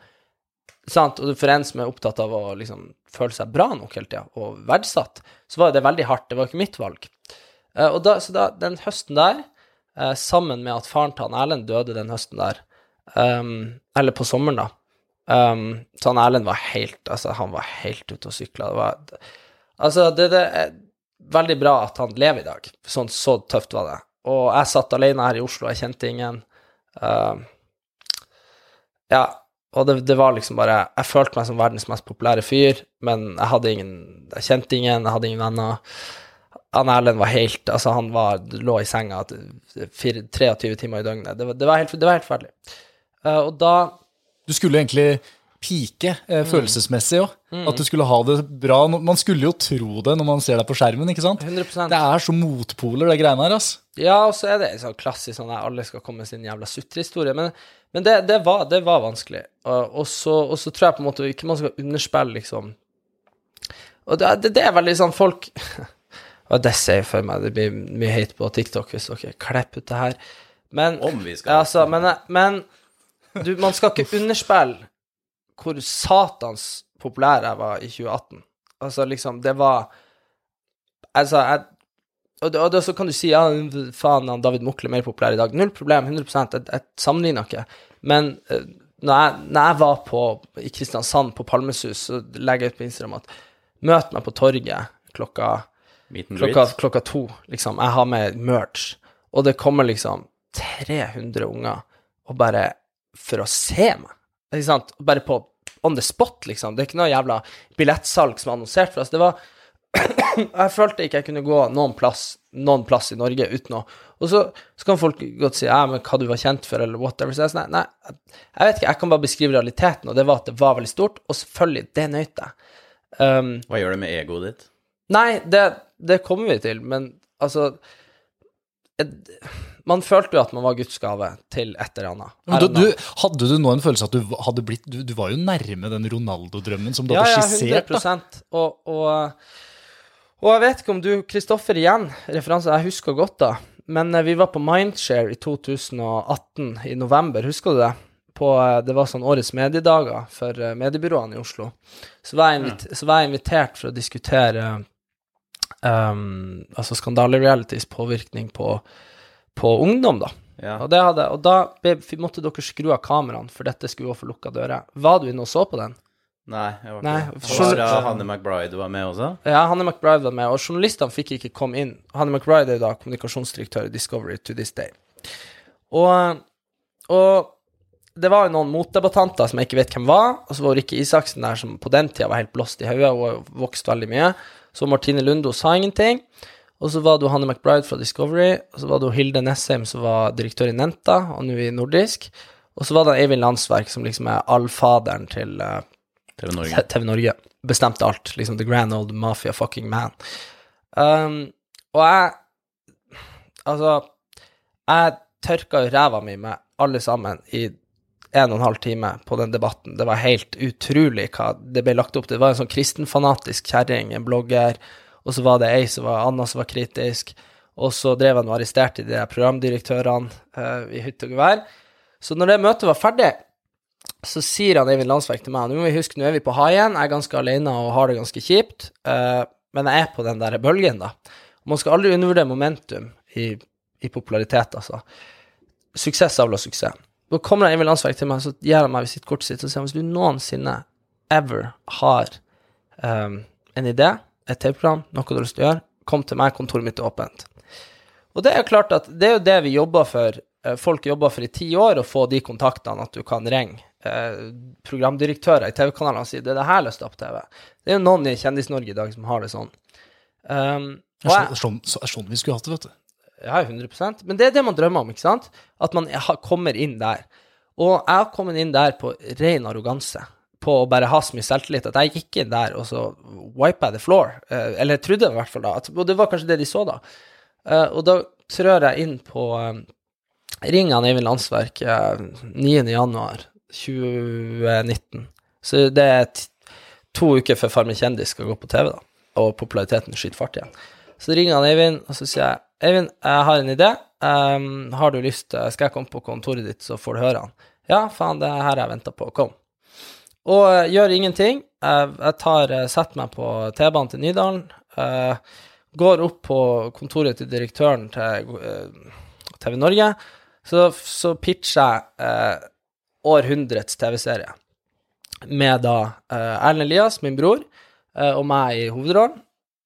Sant? Og for en som er opptatt av å liksom føle seg bra nok hele tida, og verdsatt, så var det veldig hardt. Det var ikke mitt valg. Eh, og da, så da, den høsten der, eh, sammen med at faren til han Erlend døde den høsten der, um, eller på sommeren, da, Um, så han Erlend var helt Altså, han var helt ute og sykla. Det var Altså, det, det er veldig bra at han lever i dag. Sånn så tøft var det. Og jeg satt alene her i Oslo, jeg kjente ingen. Ehm, ja, og det, det var liksom bare Jeg følte meg som verdens mest populære fyr, men jeg hadde ingen Jeg kjente ingen, jeg hadde ingen venner. Han Erlend var helt Altså, han var, lå i senga fire- 23 timer i døgnet. Det var, det var helt, det var helt ferdig. Uh, og da Du skulle egentlig pike eh, følelsesmessig òg. At du skulle ha det bra. Man skulle jo tro det når man ser deg på skjermen, ikke sant? 100% Det er så motpoler, det greiene her, ass. Ja, og så er det sånn klassisk sånn at alle skal komme med sin jævla sutrehistorie. Men, men det, det, var, det var vanskelig. Og, og, så, og så tror jeg på en måte ikke man skal underspille, liksom Og det, det, er veldig sånn folk Og det sier for meg, det blir mye hate på TikTok hvis dere klipper ut det her. Men Om vi skal. altså, men, men du, man skal ikke underspille hvor satans populær jeg var i 2018. Altså, liksom, det var Altså, jeg og, og det, så kan du si ja, faen, han David Mokle er mer populær i dag. Null problem, 100 Jeg, jeg sammenligner ikke. Men uh, når, jeg, når jeg var på, i Kristiansand, på Palmesus, så legger jeg ut på Instagram at møt meg på torget klokka klokka, klokka to, liksom. Jeg har med merch, og det kommer liksom 300 unger og bare for å se meg. Ikke sant? Bare på on the spot, liksom. Det er ikke noe jævla billettsalg som er annonsert for oss. Det var Jeg følte ikke jeg kunne gå noen plass noen plass i Norge uten å Og så, så kan folk godt si ja, men hva du var kjent for, eller whatever. Så jeg nei, nei, jeg vet ikke, jeg kan bare beskrive realiteten, og det var at det var veldig stort, og selvfølgelig, det nøt jeg. Um, Hva gjør det med egoet ditt? Nei, det, det kommer vi til, men altså jeg, Man følte jo at man var Guds gave til et eller annet. Du, du, hadde du nå en følelse at du hadde blitt Du, du var jo nærme den Ronaldo-drømmen som du ja, hadde ja, skissert. 100 og, og, og jeg vet ikke om du Kristoffer igjen, referanse jeg husker godt da, men eh, vi var på Mindshare i 2018, i november, husker du det? På, eh, det var sånn årets mediedager for eh, mediebyråene i Oslo. Så var jeg, invit så var jeg invitert for å diskutere um, altså skandalerealities påvirkning på, på ungdom, da. Ja. Og, det hadde, og da måtte dere skru av kameraene, for dette skulle gå for lukka dører. Var du inne og så på den? Nei, jeg var Nei, ikke Var Hanne McBride var med også? Ja, Hanne McBride var med, og journalistene fikk ikke komme inn. Hanne McBride er da kommunikasjonsdirektør i Discovery to this day. Og, og det var jo noen motdebattanter som jeg ikke vet hvem var, og så var Rikke Isaksen der som på den tida var helt blåst i hodet, hun har vokst veldig mye. Så Martine Lundo sa ingenting. Og så var det Hanne McBride fra Discovery, og så var det Hilde Nessheim som var direktør i Nenta, og nå i Nordisk. Og så var det Eivind Landsverk, som liksom er allfaderen til eh, TV Norge. TV Norge bestemte alt. Liksom the grand old mafia fucking man. Um, og jeg Altså, jeg tørka jo ræva mi med alle sammen i en og en halv time på den debatten. Det var helt utrolig hva det ble lagt opp til. Det var en sånn kristenfanatisk kjerring, en blogger, og så var det ei som var Anna som var kritisk, og så drev han og arresterte de programdirektørene uh, i hytte og gevær. Så når det møtet var ferdig, så sier han Eivind Landsverk til meg Nå må vi huske, nå er vi på haien, jeg er ganske alene og har det ganske kjipt, uh, men jeg er på den der bølgen, da. Man skal aldri undervurdere momentum i, i popularitet, altså. Suksess avler suksess. Da kommer Eivind Landsverk til meg, så gir han meg visittkortet sitt og sier hvis du noensinne ever har um, en idé, et TV-program, noe du har lyst til å gjøre, kom til meg, kontoret mitt er åpent. Og det er jo klart at det er jo det vi jobber for. eh, Folk jobber for i ti år å få de kontaktene at du kan ringe eh, programdirektører i TV-kanalene sier det er det her løste på TV. Det er jo noen i Kjendis-Norge i dag som har det sånn. Um, Det er sånn, så- er sånn vi skulle hatt det, vet du. ja, 100% Men det er det man drømmer om, ikke sant? At man kommer inn der. Og jeg har kommet inn der på ren arroganse. På å bare ha så mye selvtillit at jeg gikk inn der og så wipa jeg the floor. Eh, eller jeg trodde i hvert fall da. At, og det var kanskje det de så da. Eh, og da trør jeg inn på Ring han Eivind Landsverk eh, 9. januar 2019. Så det er to uker før Farmen kjendis skal gå på TV, da. Og populariteten skyter fart igjen. Så ringer han Eivind, og så sier jeg Eivind, jeg har en idé. Um, har du lyst Skal jeg komme på kontoret ditt, så får du høre han? Ja, faen, det er her jeg venta på. Kom. Og uh, gjør ingenting. Jeg, jeg tar, uh, setter meg på T-banen til Nydalen. Uh, går opp på kontoret til direktøren til eh, TV Norge. Så, så pitcher jeg eh, århundrets TV-serie med da uh, Erlend Elias, min bror, uh, og meg i hovedrollen,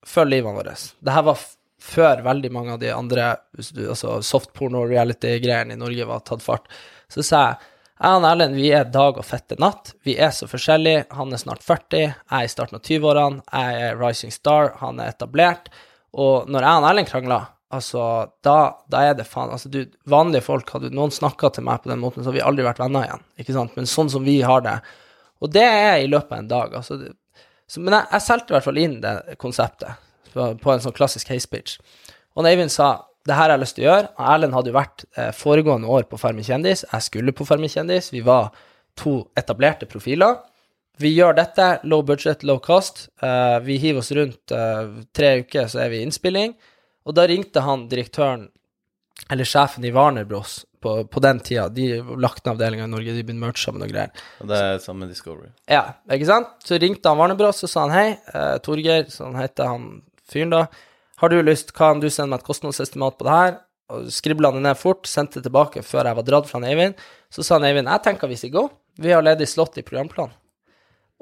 for livene våre. Det her var før veldig mange av de andre altså softporno-reality-greiene i Norge var tatt fart. Så sa jeg jeg og Erlend vi er dag og fette natt. Vi er så forskjellige. Han er snart 40, jeg er i starten av 20-årene. Jeg er rising star, han er etablert. Og når jeg og Erlend krangler, altså, da, da er det faen Altså, du, vanlige folk, hadde noen snakka til meg på den måten, så hadde vi aldri vært venner igjen. Ikke sant? Men sånn som vi har det. Og det er i løpet av en dag. Altså, det, så, men jeg, jeg solgte i hvert fall inn det konseptet på, på en sånn klassisk case pitch. Og Eivind sa det her har jeg lyst til å gjøre og Erlend hadde jo vært eh, foregående år på Farmen kjendis. Jeg skulle på Farmen kjendis. Vi var to etablerte profiler. Vi gjør dette, low budget, low cost. Uh, vi hiver oss rundt uh, tre uker, så er vi i innspilling. Og da ringte han direktøren, eller sjefen i Warner Bros. På, på den tida. De lagt ned avdelinga i Norge, de begynte merge sammen og greier. Og det er sammen med Discovery. Ja, ikke sant? Så ringte han Warner Bros, og sa han hei, eh, Torgeir, sånn heter han fyren da. Har du lyst, kan du sende meg et kostnadsestimat på det her? Og skribla det ned fort, sendte det tilbake før jeg var dratt fra Eivind. Så sa han Eivind, jeg tenker vi skal gå. Vi har ledig slott i programplanen.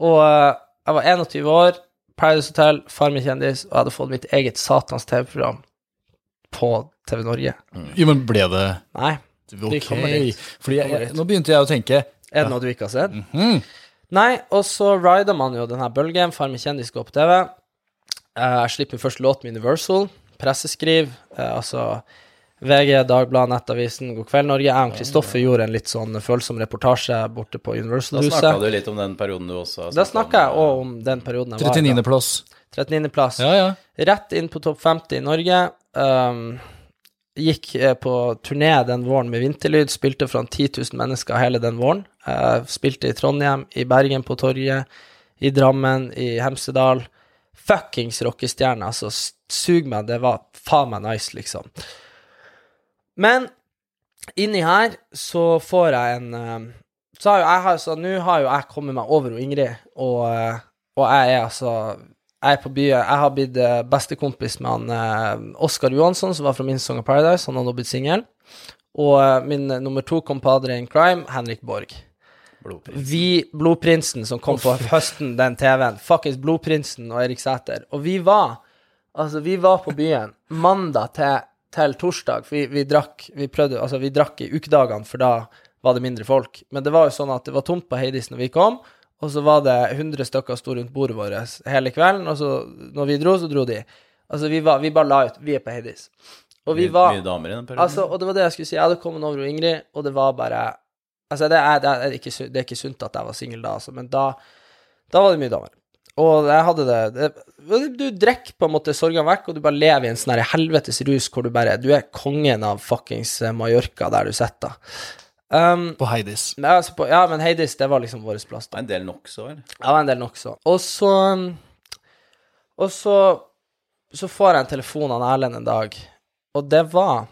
Og eh, jeg var 21 år, Paradise Hotel, Farmen kjendis, og jeg hadde fått mitt eget satans TV-program på TV Norge. Jo, men ble det Nei, Ok. kommer dit. Fordi jeg, jeg, nå begynte jeg å tenke Er det noe du ikke har sett? Mhm. Nei, og så rider man jo denne bølgen, Farmen kjendis går på TV. Eh, Jeg slipper min første låt med Universal, presseskriv, eh, altså VG, Dagbladet, Nettavisen, God kveld Norge. Jeg og Kristoffer gjorde en litt sånn følsom reportasje borte på Da snakka du litt om den perioden du også har snakka jeg om, òg om den perioden jeg var i. 39.-plass. 39.-plass. Ja, ja. Rett inn på topp 50 i Norge. Um, gikk eh, på turné den våren med Vinterlyd, spilte foran 10 000 mennesker hele den våren. Uh, spilte i Trondheim, i Bergen på torget, i Drammen, i Hemsedal. Fuckings rockestjerne, altså. Sug meg, det var faen meg nice, liksom. Men inni her så får jeg en uh, Så har jo jeg så nå har jo jeg kommet meg over og Ingrid, og, og jeg er altså jeg er på byen. Jeg har blitt eh, bestekompis med han eh, Oskar Johansson, som var fra min Song of Paradise. Han har nå blitt singel. Og eh, min nummer to compadre in crime, Henrik Borg. Blodprinsen. Vi, Blodprinsen, som kom på høsten, den TV-en. Fuckings Blodprinsen og Erik Sæter. Og vi var Altså, vi var på byen mandag til, til torsdag, for vi, vi drakk Vi prøvde Altså, vi drakk i ukedagene, for da var det mindre folk. Men det var jo sånn at det var tomt på Heidis når vi kom, og så var det 100 stykker sto rundt bordet vårt hele kvelden, og så når vi dro, så dro de. Altså, vi var Vi bare la ut Vi er på Heidis. Og vi Mye- var Mye damer i den perioden. Altså, og det var det jeg skulle si. Jeg hadde kommet over og Ingrid, og det var bare Altså, det er, det er, ikke, det er ikke sunt at jeg var singel da, altså, men da, da var det mye damer. Og jeg hadde det, det Du drikker på en måte sorgene vekk, og du bare lever i en sånn helvetes rus hvor du bare Du er kongen av fuckings eh, Mallorca der du sitter. Um, På Heidis. men altså på, ja, men Heidis, det var liksom vår plass, da. en del nok så, eller? Ja, en del nokså. Og så Og så Så får jeg en telefon av Erlend en dag, og det var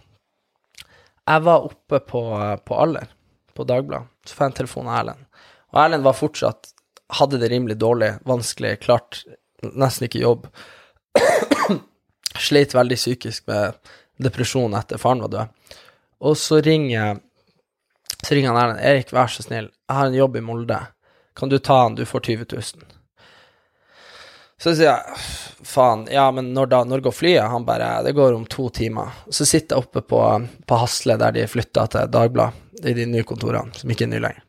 Jeg var oppe på, på Aller, på Dagbladet, så får jeg en telefon av Erlend. Og Erlend var fortsatt Hadde det rimelig dårlig, vanskelig, klart nesten ikke jobb. Sleit veldig psykisk med depresjon etter faren var død. Og så ringer så ringer han Erlend. 'Erik, vær så snill, jeg har en jobb i Molde. Kan du ta han? Du får 20 000.' Så sier jeg, faen, ja, men når da? Når går flyet? Han bare, det går om to timer. Så sitter jeg oppe på, på Hasle, der de flytta til Dagbladet, i de nye kontorene, som ikke er nye lenger.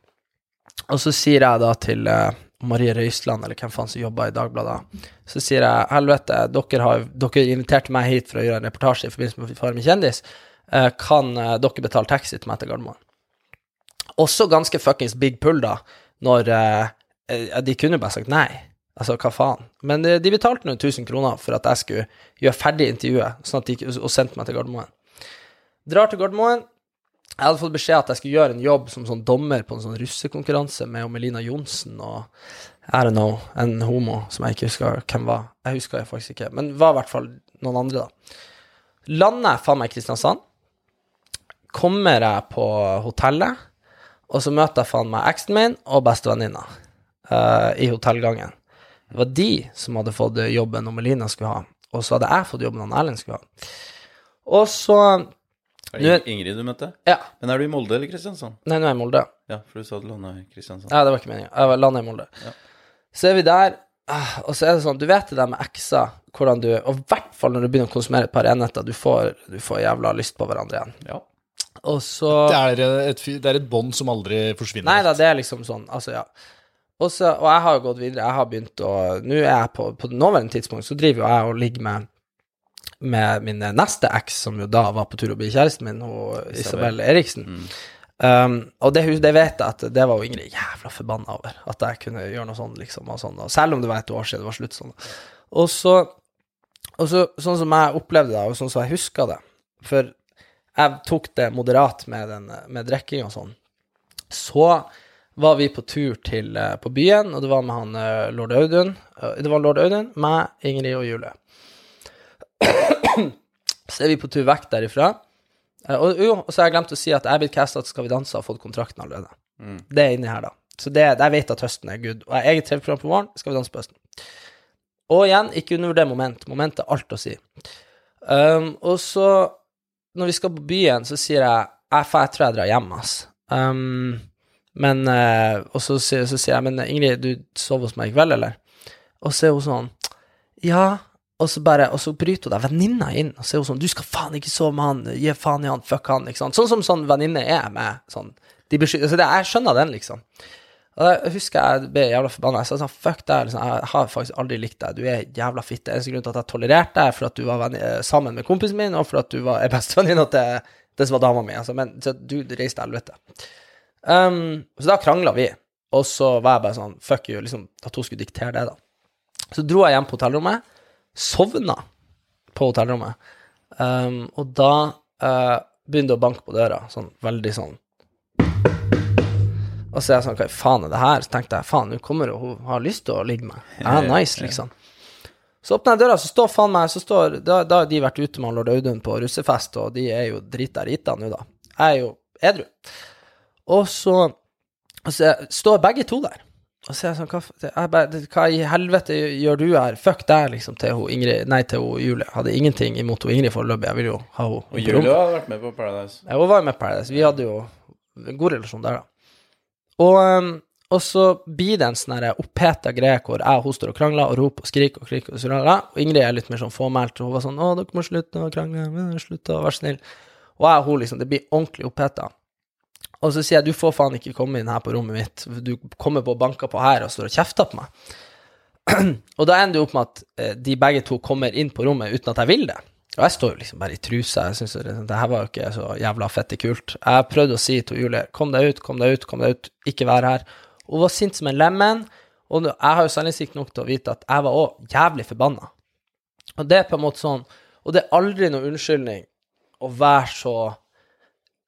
Og så sier jeg da til uh, Marie Røisland, eller hvem faen som jobber i Dagbladet, så sier jeg, helvete, dere har dere inviterte meg hit for å gjøre en reportasje i forbindelse med far min kjendis. uh, kan uh, dere betale taxi til meg til Gardermoen? Også ganske fuckings big pull, da, når eh, eh, De kunne bare sagt nei. Altså, hva faen? Men eh, de betalte nå 1000 kroner for at jeg skulle gjøre ferdig intervjuet, sånn at de, og sendte meg til Gardermoen. Drar til Gardermoen. Jeg hadde fått beskjed at jeg skulle gjøre en jobb som sånn dommer på en sånn russekonkurranse med Melina Johnsen og I don't know, en homo som jeg ikke husker hvem var. Jeg husker jeg faktisk ikke, men var i hvert fall noen andre, da. Lander jeg faen meg i Kristiansand. Kommer jeg på hotellet, og så møter jeg faen meg eksen min og bestevenninna uh, i hotellgangen. Det var de som hadde fått jobben om Elina skulle ha, og så hadde jeg fått jobben om Erlend skulle ha. Og så Er det Ingrid du møtte? Ja. Men er du i Molde eller Kristiansand? Nei, nå er jeg i Molde. Ja, for du sa du landa i Kristiansand. Ja, det var ikke meninga. Jeg var landa i Molde. Ja. Så er vi der, ah, og så er det sånn Du vet det der med ekser, hvordan du Og i hvert fall når du begynner å konsumere et par enheter, du får, du får jævla lyst på hverandre igjen. Ja. Og så Det er et, det er et bånd som aldri forsvinner. Nei da, det er liksom sånn, altså, ja. Også, og jeg har jo gått videre, jeg har begynt å Nå er jeg på På nåværende tidspunkt så driver jo jeg og ligger med med min neste eks, som jo da var på tur å bli kjæresten min, og Isabel Eriksen. Mm. Um, og det, det vet jeg at det var jo Ingrid jævla forbanna over, at jeg kunne gjøre noe sånt, liksom. Og sånn, og selv om det var et år siden det var slutt sånn. Og så, og så sånn som jeg opplevde det, og sånn som jeg huska det For jeg tok det moderat med, den, med drikking og sånn. Så var vi på tur til, eh, på byen, og det var med han eh, lord Audun. Eh, Det var lord Audun, meg, Ingrid og Julie. Så er vi på tur vekk derifra. Og, jo, og så har jeg glemt å si at jeg er blitt casta til Skal vi danse og har fått kontrakten allerede. Mm. Det er inni her, da. Så det, jeg vet at høsten er good. Og jeg har eget TV-program på våren, Skal vi danse på høsten. Og igjen, ikke undervurder moment. Moment er alt å si. Um, og så, når vi skal på byen, så sier jeg jeg, jeg tror jeg drar hjem, ass. Um, men uh, Og så, sier- så sier jeg, men Ingrid, du sov hos meg i kveld, eller? Og så er hun sånn Ja. Og så bare, og så bryter hun deg venninna inn, og så er hun sånn Du skal faen ikke sove med han, gi faen i han, fuck han, ikke sant. Sånn som sånn venninne er med sånn de beskytter, altså det, Jeg skjønner den, liksom. Og jeg husker jeg ble jævla forbanna. Jeg sa sånn, fuck deg, liksom, jeg har faktisk aldri likt deg, du er jævla fitte. Eneste grunn til at jeg tolererte deg, er for at du var venn, eh, sammen med kompisen min, og for at du var bestevenninna til det som var dama mi. Altså, men så du reiste til helvete. Um, så da krangla vi, og så var jeg bare sånn, fuck you, liksom, at hun skulle diktere det, da. Så dro jeg hjem på hotellrommet, sovna på hotellrommet, um, og da uh, begynte det å banke på døra, sånn veldig sånn og så er jeg sånn, hva faen er det her? Så tenkte jeg, faen, nå kommer hun, hun har lyst til å ligge med. Ja, nice, liksom. Så åpner jeg døra, så står faen meg, så står, da, da har de vært ute med lord Audun på russefest, og de er jo drita rita nå, da. Jeg er jo edru. Og så, og så står begge to der. Og så er jeg sånn, hva, jeg hva i helvete gjør du her? Fuck deg, liksom, til hun Ingrid, nei, til hun Julie. Hadde ingenting imot hun Ingrid foreløpig, jeg vil jo ha henne. Og Julie har vært med på Paradise. Ja, hun var jo med på Paradise. Vi hadde jo en god relasjon der, da. Og, um, og så blir det en sånn oppheta greie hvor jeg og hun står og krangler og roper og skriker og skriker. Og, så, og Ingrid er litt mer sånn fåmælt, og hun var sånn 'Å, dere må slutte å krangle. Slutt å være snill.' Og jeg og hun liksom Det blir ordentlig oppheta. Og så sier jeg 'Du får faen ikke komme inn her på rommet mitt. Du kommer på og banker på her og står og kjefter på meg'. og da ender det opp med at eh, de begge to kommer inn på rommet uten at jeg vil det. Og jeg står jo liksom bare i trusa. Jeg syns det, her var jo ikke så jævla fette kult. Jeg prøvde å si til Julie kom deg ut, kom deg ut, kom deg ut, ikke vær her. Hun var sint som en lemen. Og jeg har jo selvinnsikt nok til å vite at jeg var òg jævlig forbanna. Og det er på en måte sånn Og det er aldri noen unnskyldning å være så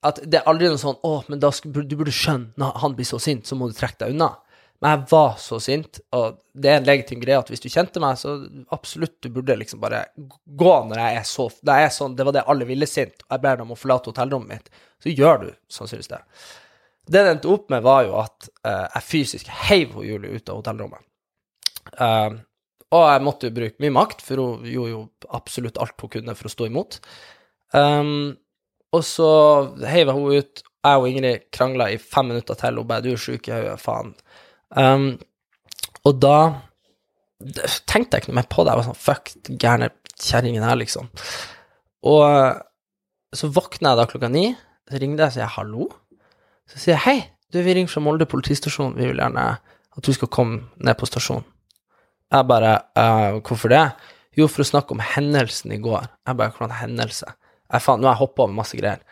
At det er aldri noe sånn 'Å, men da skal, du burde skjønne når han blir så sint, så må du trekke deg unna'. Men jeg var så sint, og det er en legitim greie at hvis du kjente meg, så absolutt du burde liksom bare gå når jeg er så Det er sånn, det var det alle ville sint, og jeg ber dem å forlate hotellrommet mitt, så gjør du sannsynligvis det. Det det endte opp med, var jo at uh, jeg fysisk heiv Julie ut av hotellrommet. Uh, og jeg måtte jo bruke mye makt, for hun gjorde jo absolutt alt hun kunne for å stå imot. Um, og så heiv jeg henne ut. Jeg og Ingrid krangla i fem minutter til. Hun bare 'Du er sjuk i hodet, faen'. Um, og da tenkte jeg ikke noe mer på det. Jeg var sånn Fuck, gærne kjerringen her, liksom. Og så våkna jeg da klokka ni. Så ringte jeg og sier hallo. Så sier jeg hei, du, vi ringer fra Molde politistasjon. Vi vil gjerne at du skal komme ned på stasjonen. Jeg bare uh, Hvorfor det? Jo, for å snakke om hendelsen i går. Jeg bare Hvordan hendelse? Jeg faen, nå har jeg hoppa over masse greier.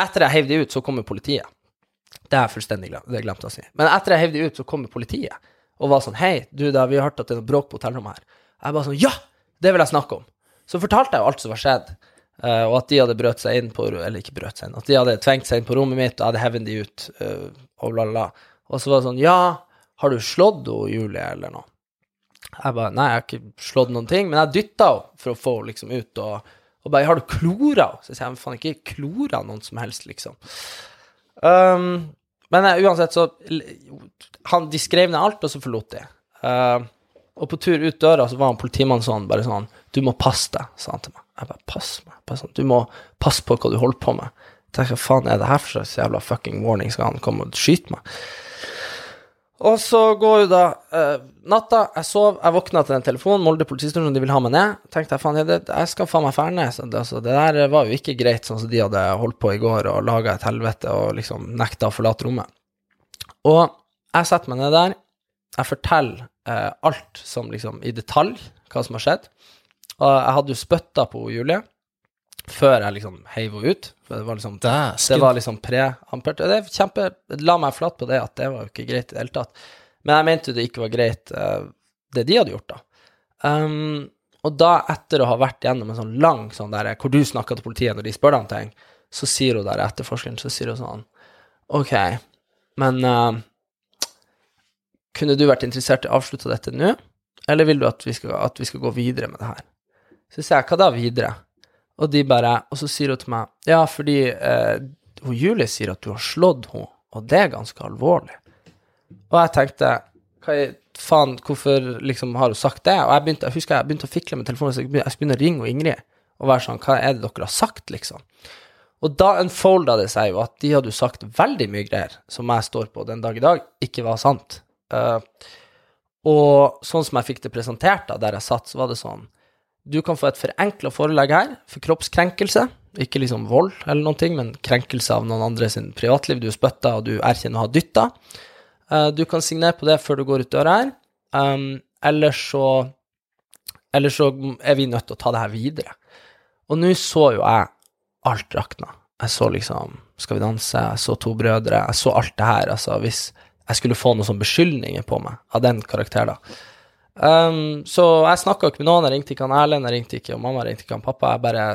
Etter jeg heiv de ut, så kommer politiet. Det har jeg fullstendig glemt, det glemte å si. Men etter jeg heiv de ut, så kommer politiet og var sånn Hei, du, da, vi har hørt at det er noe bråk på hotellrommet her. Jeg bare sånn Ja! Det vil jeg snakke om. Så fortalte jeg jo alt som var skjedd, uh, og at de hadde brøt seg inn på Eller ikke brøt seg inn, at de hadde tvengt seg inn på rommet mitt, og hadde hevet de ut, uh, og bla, bla. Og så var det sånn Ja, har du slått henne, Julie, eller noe? Jeg bare Nei, jeg har ikke slått noen ting, men jeg dytta henne for å få henne liksom ut, og, og bare Har du klora henne? Så jeg sier jeg faen ikke klora noen som helst, liksom. Um, men uh, uansett, så han, De skrev ned alt, og så forlot de. Uh, og på tur ut døra så var han politimannen sånn, bare sånn 'Du må passe deg', sa han til meg. Jeg bare 'Pass meg'. Bare sånn, 'Du må passe på hva du holder på med'. Jeg tenkte, Hva faen er det her for slags jævla fucking warning? Skal han komme og skyte meg? Og så går jo da uh, natta, jeg sov, jeg våkna til den telefonen, Molde politistasjon, de vil ha meg ned. Tenkte jeg faen, jeg, jeg skal faen meg ferne. Så det, altså, det, der var jo ikke greit, sånn som de hadde holdt på i går og laga et helvete og liksom nekta å forlate rommet. Og jeg setter meg ned der, jeg forteller uh, alt som liksom i detalj, hva som har skjedd. Og jeg hadde jo spytta på Julie før jeg liksom heiv henne ut. For det var liksom, det var liksom pre-ampert. Det er kjempe La meg flatt på det at det var jo ikke greit i det hele tatt. Men jeg mente jo det ikke var greit, uh, det de hadde gjort, da. Um, og da, etter å ha vært gjennom en sånn lang sånn der hvor du snakker til politiet når de spør deg om ting, så sier hun der etterforskeren så sier hun sånn OK, men uh, kunne du vært interessert i å avslutte dette nå, eller vil du at vi, skal, at vi skal gå videre med det her? Så sier jeg hva da videre? Og de bare Og så sier hun til meg Ja, fordi eh, hun Julie sier at du har slått henne, og det er ganske alvorlig. Og jeg tenkte hva i faen, hvorfor liksom har hun sagt det? Og jeg begynte, jeg husker jeg begynte å fikle med telefonen, så jeg begynte, begynne å ringe og Ingrid og være sånn Hva er det dere har sagt, liksom? Og da unfolda det seg jo at de hadde sagt veldig mye greier som jeg står på den dag i dag, ikke var sant. Uh, og sånn som jeg fikk det presentert da, der jeg satt, så var det sånn du kan få et forenkla forelegg her for kroppskrenkelse. Ikke liksom vold eller noen ting, men krenkelse av noen andre sin privatliv. Du er spytta, og du erkjenner å ha dytta. Eh, du kan signere på det før du går ut døra her. Um, eller så Eller så er vi nødt til å ta det her videre. Og nå så jo jeg alt rakna. Jeg så liksom Skal vi danse, jeg så To brødre, jeg så alt det her. Altså, hvis jeg skulle få noen sånne beskyldninger på meg av den karakteren, da. Um, så jeg snakka ikke med noen. Jeg ringte ikke han Erlend, jeg ringte ikke og mamma, jeg ringte ikke han pappa. Jeg bare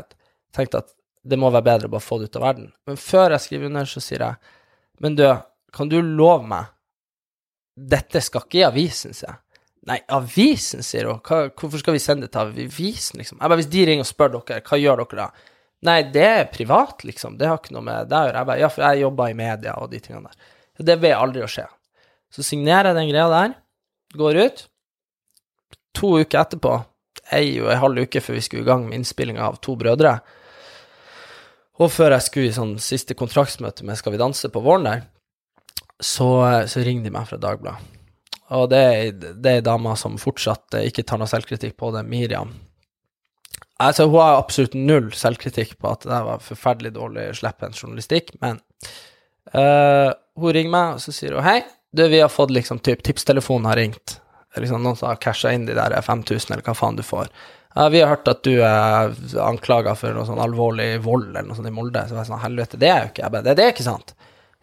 tenkte at det må være bedre å bare få det ut av verden. Men før jeg skriver under, så sier jeg Men du, kan du love meg Dette skal ikke i avisen, sier jeg. Nei, avisen, sier hun. Hva, hvorfor skal vi sende det til avisen, liksom? Jeg bare, Hvis de ringer og spør dere, hva gjør dere da? Nei, det er privat, liksom. Det har ikke noe med det å gjøre. Jeg bare, ja, for jeg jobber i media og de tingene der. Det vil aldri å skje. Så signerer jeg den greia der, går ut. To uker etterpå, ei og ei halv uke før vi skulle i gang med innspillinga av To brødre, og før jeg skulle i sånn siste kontraktsmøte med Skal vi danse på våren der, så, så ringer de meg fra Dagbladet. Og det er, ei dame som fortsatt eh, ikke tar noe selvkritikk på det, Miriam. Altså, hun har absolutt null selvkritikk på at det var forferdelig dårlig slepphendt journalistikk, men uh, hun ringer meg, og så sier hun hei, du, vi har fått liksom typ tipstelefonen har ringt. Liksom, noen som har casha inn de der 5000, eller hva faen du får. Ja, vi har hørt at du er anklaga for noe sånn alvorlig vold eller noe sånt i Molde. Så jeg var sånn, helvete, det er jo ikke jeg. bare, det, det er ikke sant.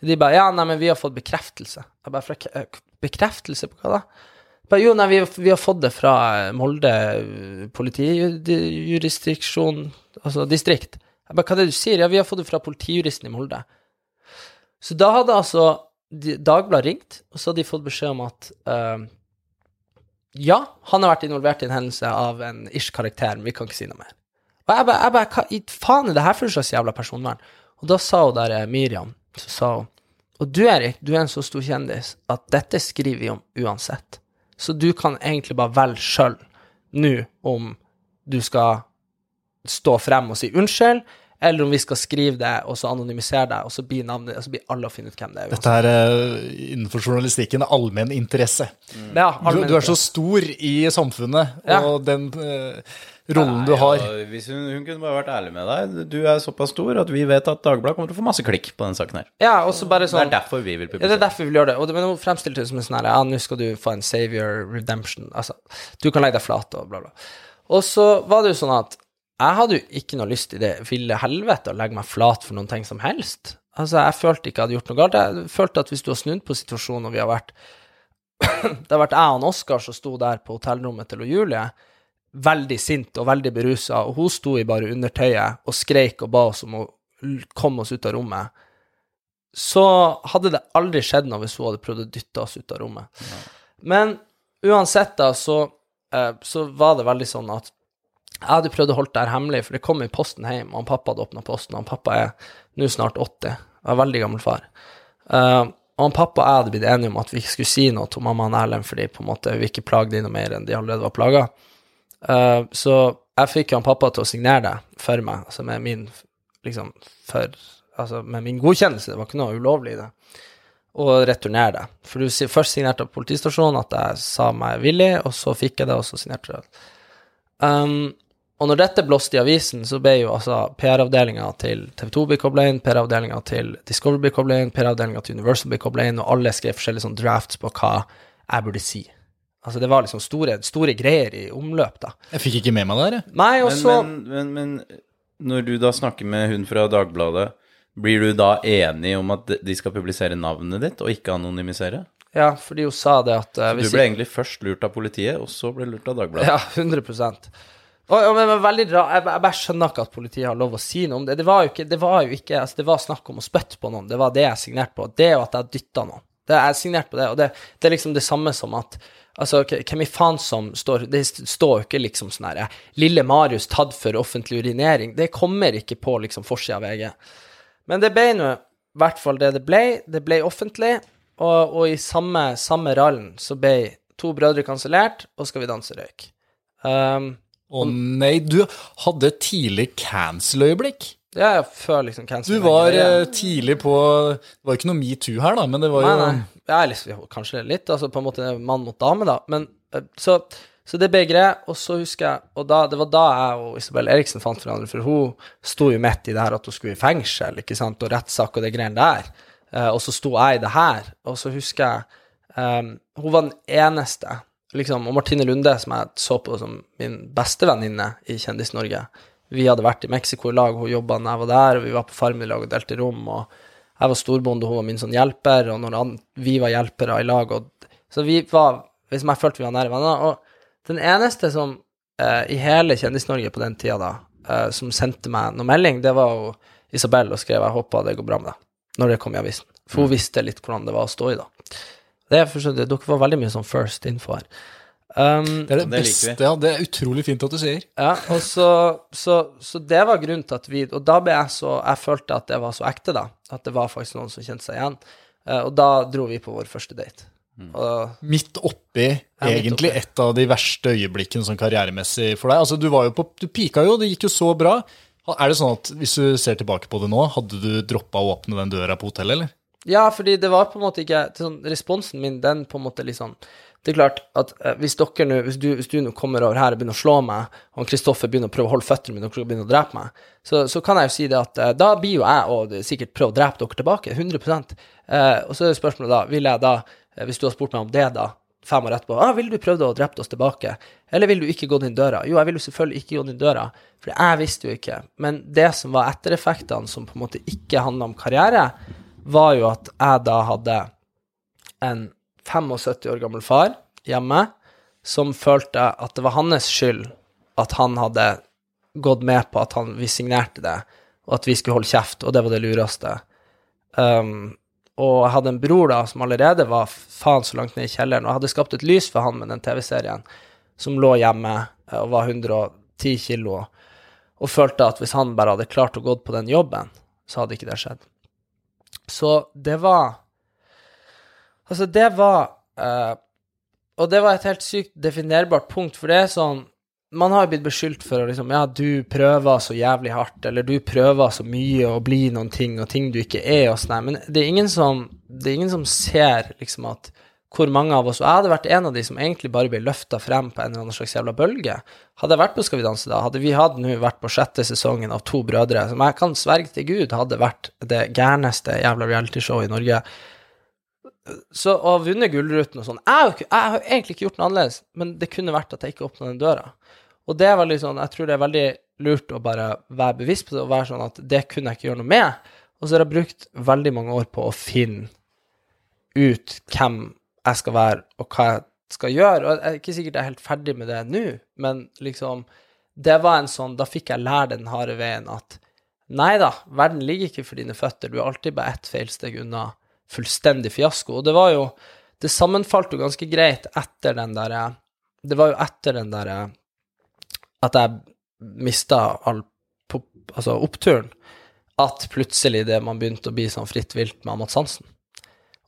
De bare, ja, nei, men vi har fått bekreftelse. Jeg bare, fra, bekreftelse på hva da? Bare, jo, nei, vi, vi, har fått det fra Molde politijurisdiksjon, altså distrikt. Jeg bare, hva er det du sier? Ja, vi har fått det fra politijuristen i Molde. Så da hadde altså Dagbladet ringt, og så hadde de fått beskjed om at uh, ja, han har vært involvert i en hendelse av en ish-karakter, men vi kan ikke si noe mer. Og jeg bare, ba, hva i faen er det her for slags jævla personvern? Og da sa hun der eh, Miriam, så sa hun Og du, Erik, du er en så stor kjendis at dette skriver vi om uansett. Så du kan egentlig bare velge sjøl nå om du skal stå frem og si unnskyld, eller om vi skal skrive det, og så anonymisere det, og så blir navnet, og så blir alle å finne ut hvem det er. Dette er uh, innenfor journalistikken allmenn interesse. Mm. Ja, du, du, er så stor i samfunnet, ja. og den uh, rollen Nei, du har. hvis hun, hun, kunne bare vært ærlig med deg. Du er såpass stor at vi vet at Dagbladet kommer til å få masse klikk på den saken her. Ja, og så bare sånn, Det er derfor vi vil publisere. Ja, det er derfor vi vil gjøre det. Og det, men hun fremstilte det som en sånn her Ja, nå skal du få en savior redemption. Altså, du kan legge deg flat og bla, bla. Og så var det jo sånn at jeg hadde jo ikke noe lyst i det ville helvete å legge meg flat for noen ting som helst. Altså, jeg følte ikke jeg hadde gjort noe galt. Jeg følte at hvis du har snudd på situasjonen, og vi har vært Det har vært jeg og Oskar som sto der på hotellrommet til Julie, veldig sint og veldig berusa, og hun sto i bare undertøyet og skreik og ba oss om å komme oss ut av rommet, så hadde det aldri skjedd noe hvis hun hadde prøvd å dytte oss ut av rommet. Men uansett, da, så, eh, så var det veldig sånn at jeg hadde prøvd å holde det her hemmelig, for det kom i posten hjem, og han pappa hadde åpna posten, han pappa er nå snart 80, og er veldig gammel far. Uh, og han pappa og jeg hadde blitt enige om at vi ikke skulle si noe til mamma og Erlend, fordi på en måte vi ikke plagde de noe mer enn de allerede var plaga. Uh, så jeg fikk han pappa til å signere det for meg, altså med min liksom, for, altså med min godkjennelse, det var ikke noe ulovlig i det, og returnere det. For du først signerte på politistasjonen at jeg sa meg villig, og så fikk jeg det, og så signerte jeg det. Um, og når dette blåste i avisen, så ble jo altså PR-avdelinga til TV 2 bli kobla inn, PR-avdelinga til Discovery bli kobla inn, PR-avdelinga til Universal bli kobla inn, og alle skrev forskjellige sånn drafts på hva jeg burde si. Altså Det var liksom store, store greier i omløp, da. Jeg fikk ikke med meg det. Nei, og så men, men, men, men, når du da snakker med hun fra Dagbladet, blir du da enig om at de skal publisere navnet ditt, og ikke anonymisere? Ja, fordi hun sa det at uh, Du ble egentlig først lurt av politiet, og så ble lurt av Dagbladet? Ja, 100 og, og, men, veldig bra. Jeg, jeg, bare skjønner ikke at politiet har lov å si noe om det. Det var jo ikke, det var jo ikke altså, det var snakk om å spytte på noen. Det var det jeg signerte på. Det og at jeg dytta noen. Det, jeg signerte på det, og det, det, er liksom det samme som at Altså, hvem i faen som står Det står jo ikke liksom sånn herre 'Lille Marius tatt for offentlig urinering'. Det kommer ikke på liksom forsida av VG. Men det ble nå i hvert fall det det ble. Det ble offentlig, og, og i samme, samme rallen så ble To brødre kansellert, og Skal vi danse røyk. Um, å nei, du hadde tidlig cancel-øyeblikk. Ja, før liksom cancel. Du var uh, tidlig på Det var ikke noe metoo her, da, men det var nei, jo Nei, ja, liksom, kanskje litt, altså på en måte mann mot dame, da. Men uh, så, så det ble greit, og så husker jeg Og da, det var da jeg og Isabel Eriksen fant hverandre, for hun sto jo midt i det her at hun skulle i fengsel, ikke sant, og rettssak og det greiene der. Uh, og så sto jeg i det her, og så husker jeg Um, hun var den eneste, liksom, og Martine Lunde, som jeg så på som min beste venninne i Kjendis-Norge. Vi hadde vært i Mexico i lag, hun jobba da jeg var der, og vi var på Farmen i lag og delte rom. og Jeg var storbonde, hun var min sånn hjelper, og han, vi var hjelpere i lag. Og, så vi var liksom Jeg følte vi var nære venner. Og den eneste som eh, i hele Kjendis-Norge på den tida da, eh, som sendte meg noen melding, det var jo Isabel og skrev 'Jeg håper det går bra med deg', når det kom i avisen. For hun visste litt hvordan det var å stå i da. Det er for, Dere var veldig mye sånn first info her. Um, Det er det, Det beste. Ja, det er utrolig fint at du sier. ja, og så, så, så det var grunnen til at vi Og da ble jeg så Jeg følte at det var så ekte, da. At det var faktisk noen som kjente seg igjen. Eh, og da dro vi på vår første date. Og Midt oppi Ja, midt egentlig oppi. et av de verste øyeblikkene sånn karrieremessig for deg. Altså, du var jo på Du pika jo, det gikk jo så bra. Er det sånn at hvis du ser tilbake på det nå, hadde du droppa å åpne den døra på hotellet, eller? Ja, fordi det var på en måte ikke sånn, Responsen min, den på en måte liksom Det er klart at eh, hvis dere nå Hvis hvis du nå kommer over her og begynner å slå meg, og Kristoffer begynner å prøve å holde føttene mine og begynner å drepe meg, så, så kan jeg jo si det at eh, da blir jo jeg og sikkert prøve å drepe dere tilbake. 100 eh, Og så er spørsmålet da Vil jeg da, eh, hvis du har spurt meg om det, da fem år etterpå ah, 'Ville du prøvd å drepe oss tilbake?' Eller vil du ikke gå inn døra? Jo, jeg ville jo selvfølgelig ikke gå inn døra, for jeg visste jo ikke. Men det som var ettereffektene, som på en måte ikke handla om karriere, var jo at jeg da hadde en 75 år gammel far hjemme som følte at det var hans skyld at han hadde gått med på at han, vi signerte det, og at vi skulle holde kjeft, og det var det lureste. Um, og jeg hadde en bror da som allerede var faen så langt ned i kjelleren, og jeg hadde skapt et lys for han med den TV-serien, som lå hjemme eh, og var 110 kilo, og følte at hvis han bare hadde klart å gå på den jobben, så hadde ikke det skjedd. Så det var Altså, det var uh, Og det var et helt sykt definerbart punkt, for det er sånn Man har jo blitt beskyldt for å liksom Ja, du prøver så jævlig hardt, eller du prøver så mye å bli noen ting, og ting du ikke er, og sånn men det er ingen som Det er ingen som ser liksom at hvor mange av oss Og jeg hadde vært en av de som egentlig bare ble løfta frem på en eller annen slags jævla bølge. Hadde jeg vært på Skal vi danse da, hadde vi hatt nå vært på sjette sesongen av To brødre, som jeg kan sverge til Gud hadde vært det gærneste jævla realityshowet i Norge, så å ha vunnet Gullruten og sånn jeg, jeg har egentlig ikke gjort noe annerledes, men det kunne vært at jeg ikke åpna den døra. Og det var litt sånn, jeg tror det er veldig lurt å bare være bevisst på det, og være sånn at det kunne jeg ikke gjøre noe med. Og så har jeg brukt veldig mange år på å finne ut hvem jeg skal være, og hva jeg skal gjøre. Og jeg er ikke sikkert jeg er helt ferdig med det nå, men liksom Det var en sånn Da fikk jeg lære den harde veien at nei da, verden ligger ikke for dine føtter, du er alltid bare ett feilsteg unna fullstendig fiasko. Og det var jo Det sammenfalt jo ganske greit etter den derre Det var jo etter den derre at jeg mista all pop, altså oppturen, at plutselig det man begynte å bli sånn fritt vilt med Amat Sansen.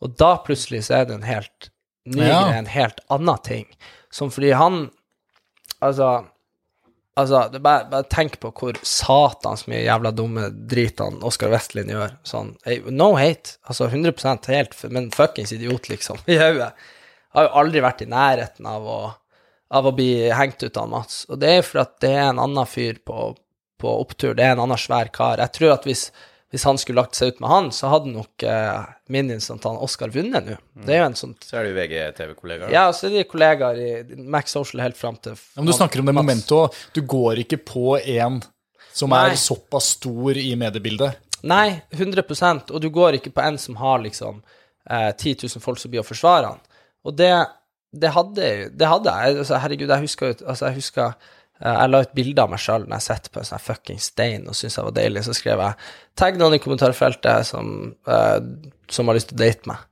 Og da plutselig så er det en helt ny Ja. en helt annen ting. Som fordi han Altså Altså, bare, bare tenk på hvor satans mye jævla dumme drit han Oskar Westlin gjør. Sånn, no hate, altså 100 helt, men fuckings idiot, liksom, i hodet. Har jo aldri vært i nærheten av å, av å bli hengt ut av Mats. Og det er for at det er en annen fyr på, på opptur, det er en annen svær kar. Jeg tror at hvis, hvis han skulle lagt seg ut med han, så hadde nok eh, min instant han Oskar vunnet nå. Det er jo en sånn Så er det VG-tv-kollegaer. Ja, og så er de kollegaer i Max Social helt fram til Ja, men du snakker om det momentet òg. Du går ikke på en som Nei. er såpass stor i mediebildet. Nei, 100% og du går ikke på en som har liksom eh, 10 000 folk som blir å forsvare han. Og det, det hadde det hadde jeg. Altså, herregud, jeg husker jo altså, jeg husker jeg la ut bilde av meg sjøl når jeg sitter på en sånn fucking stein og syntes jeg var deilig. Så skrev jeg 'tagg noen i kommentarfeltet som, uh, som har lyst til å date meg'.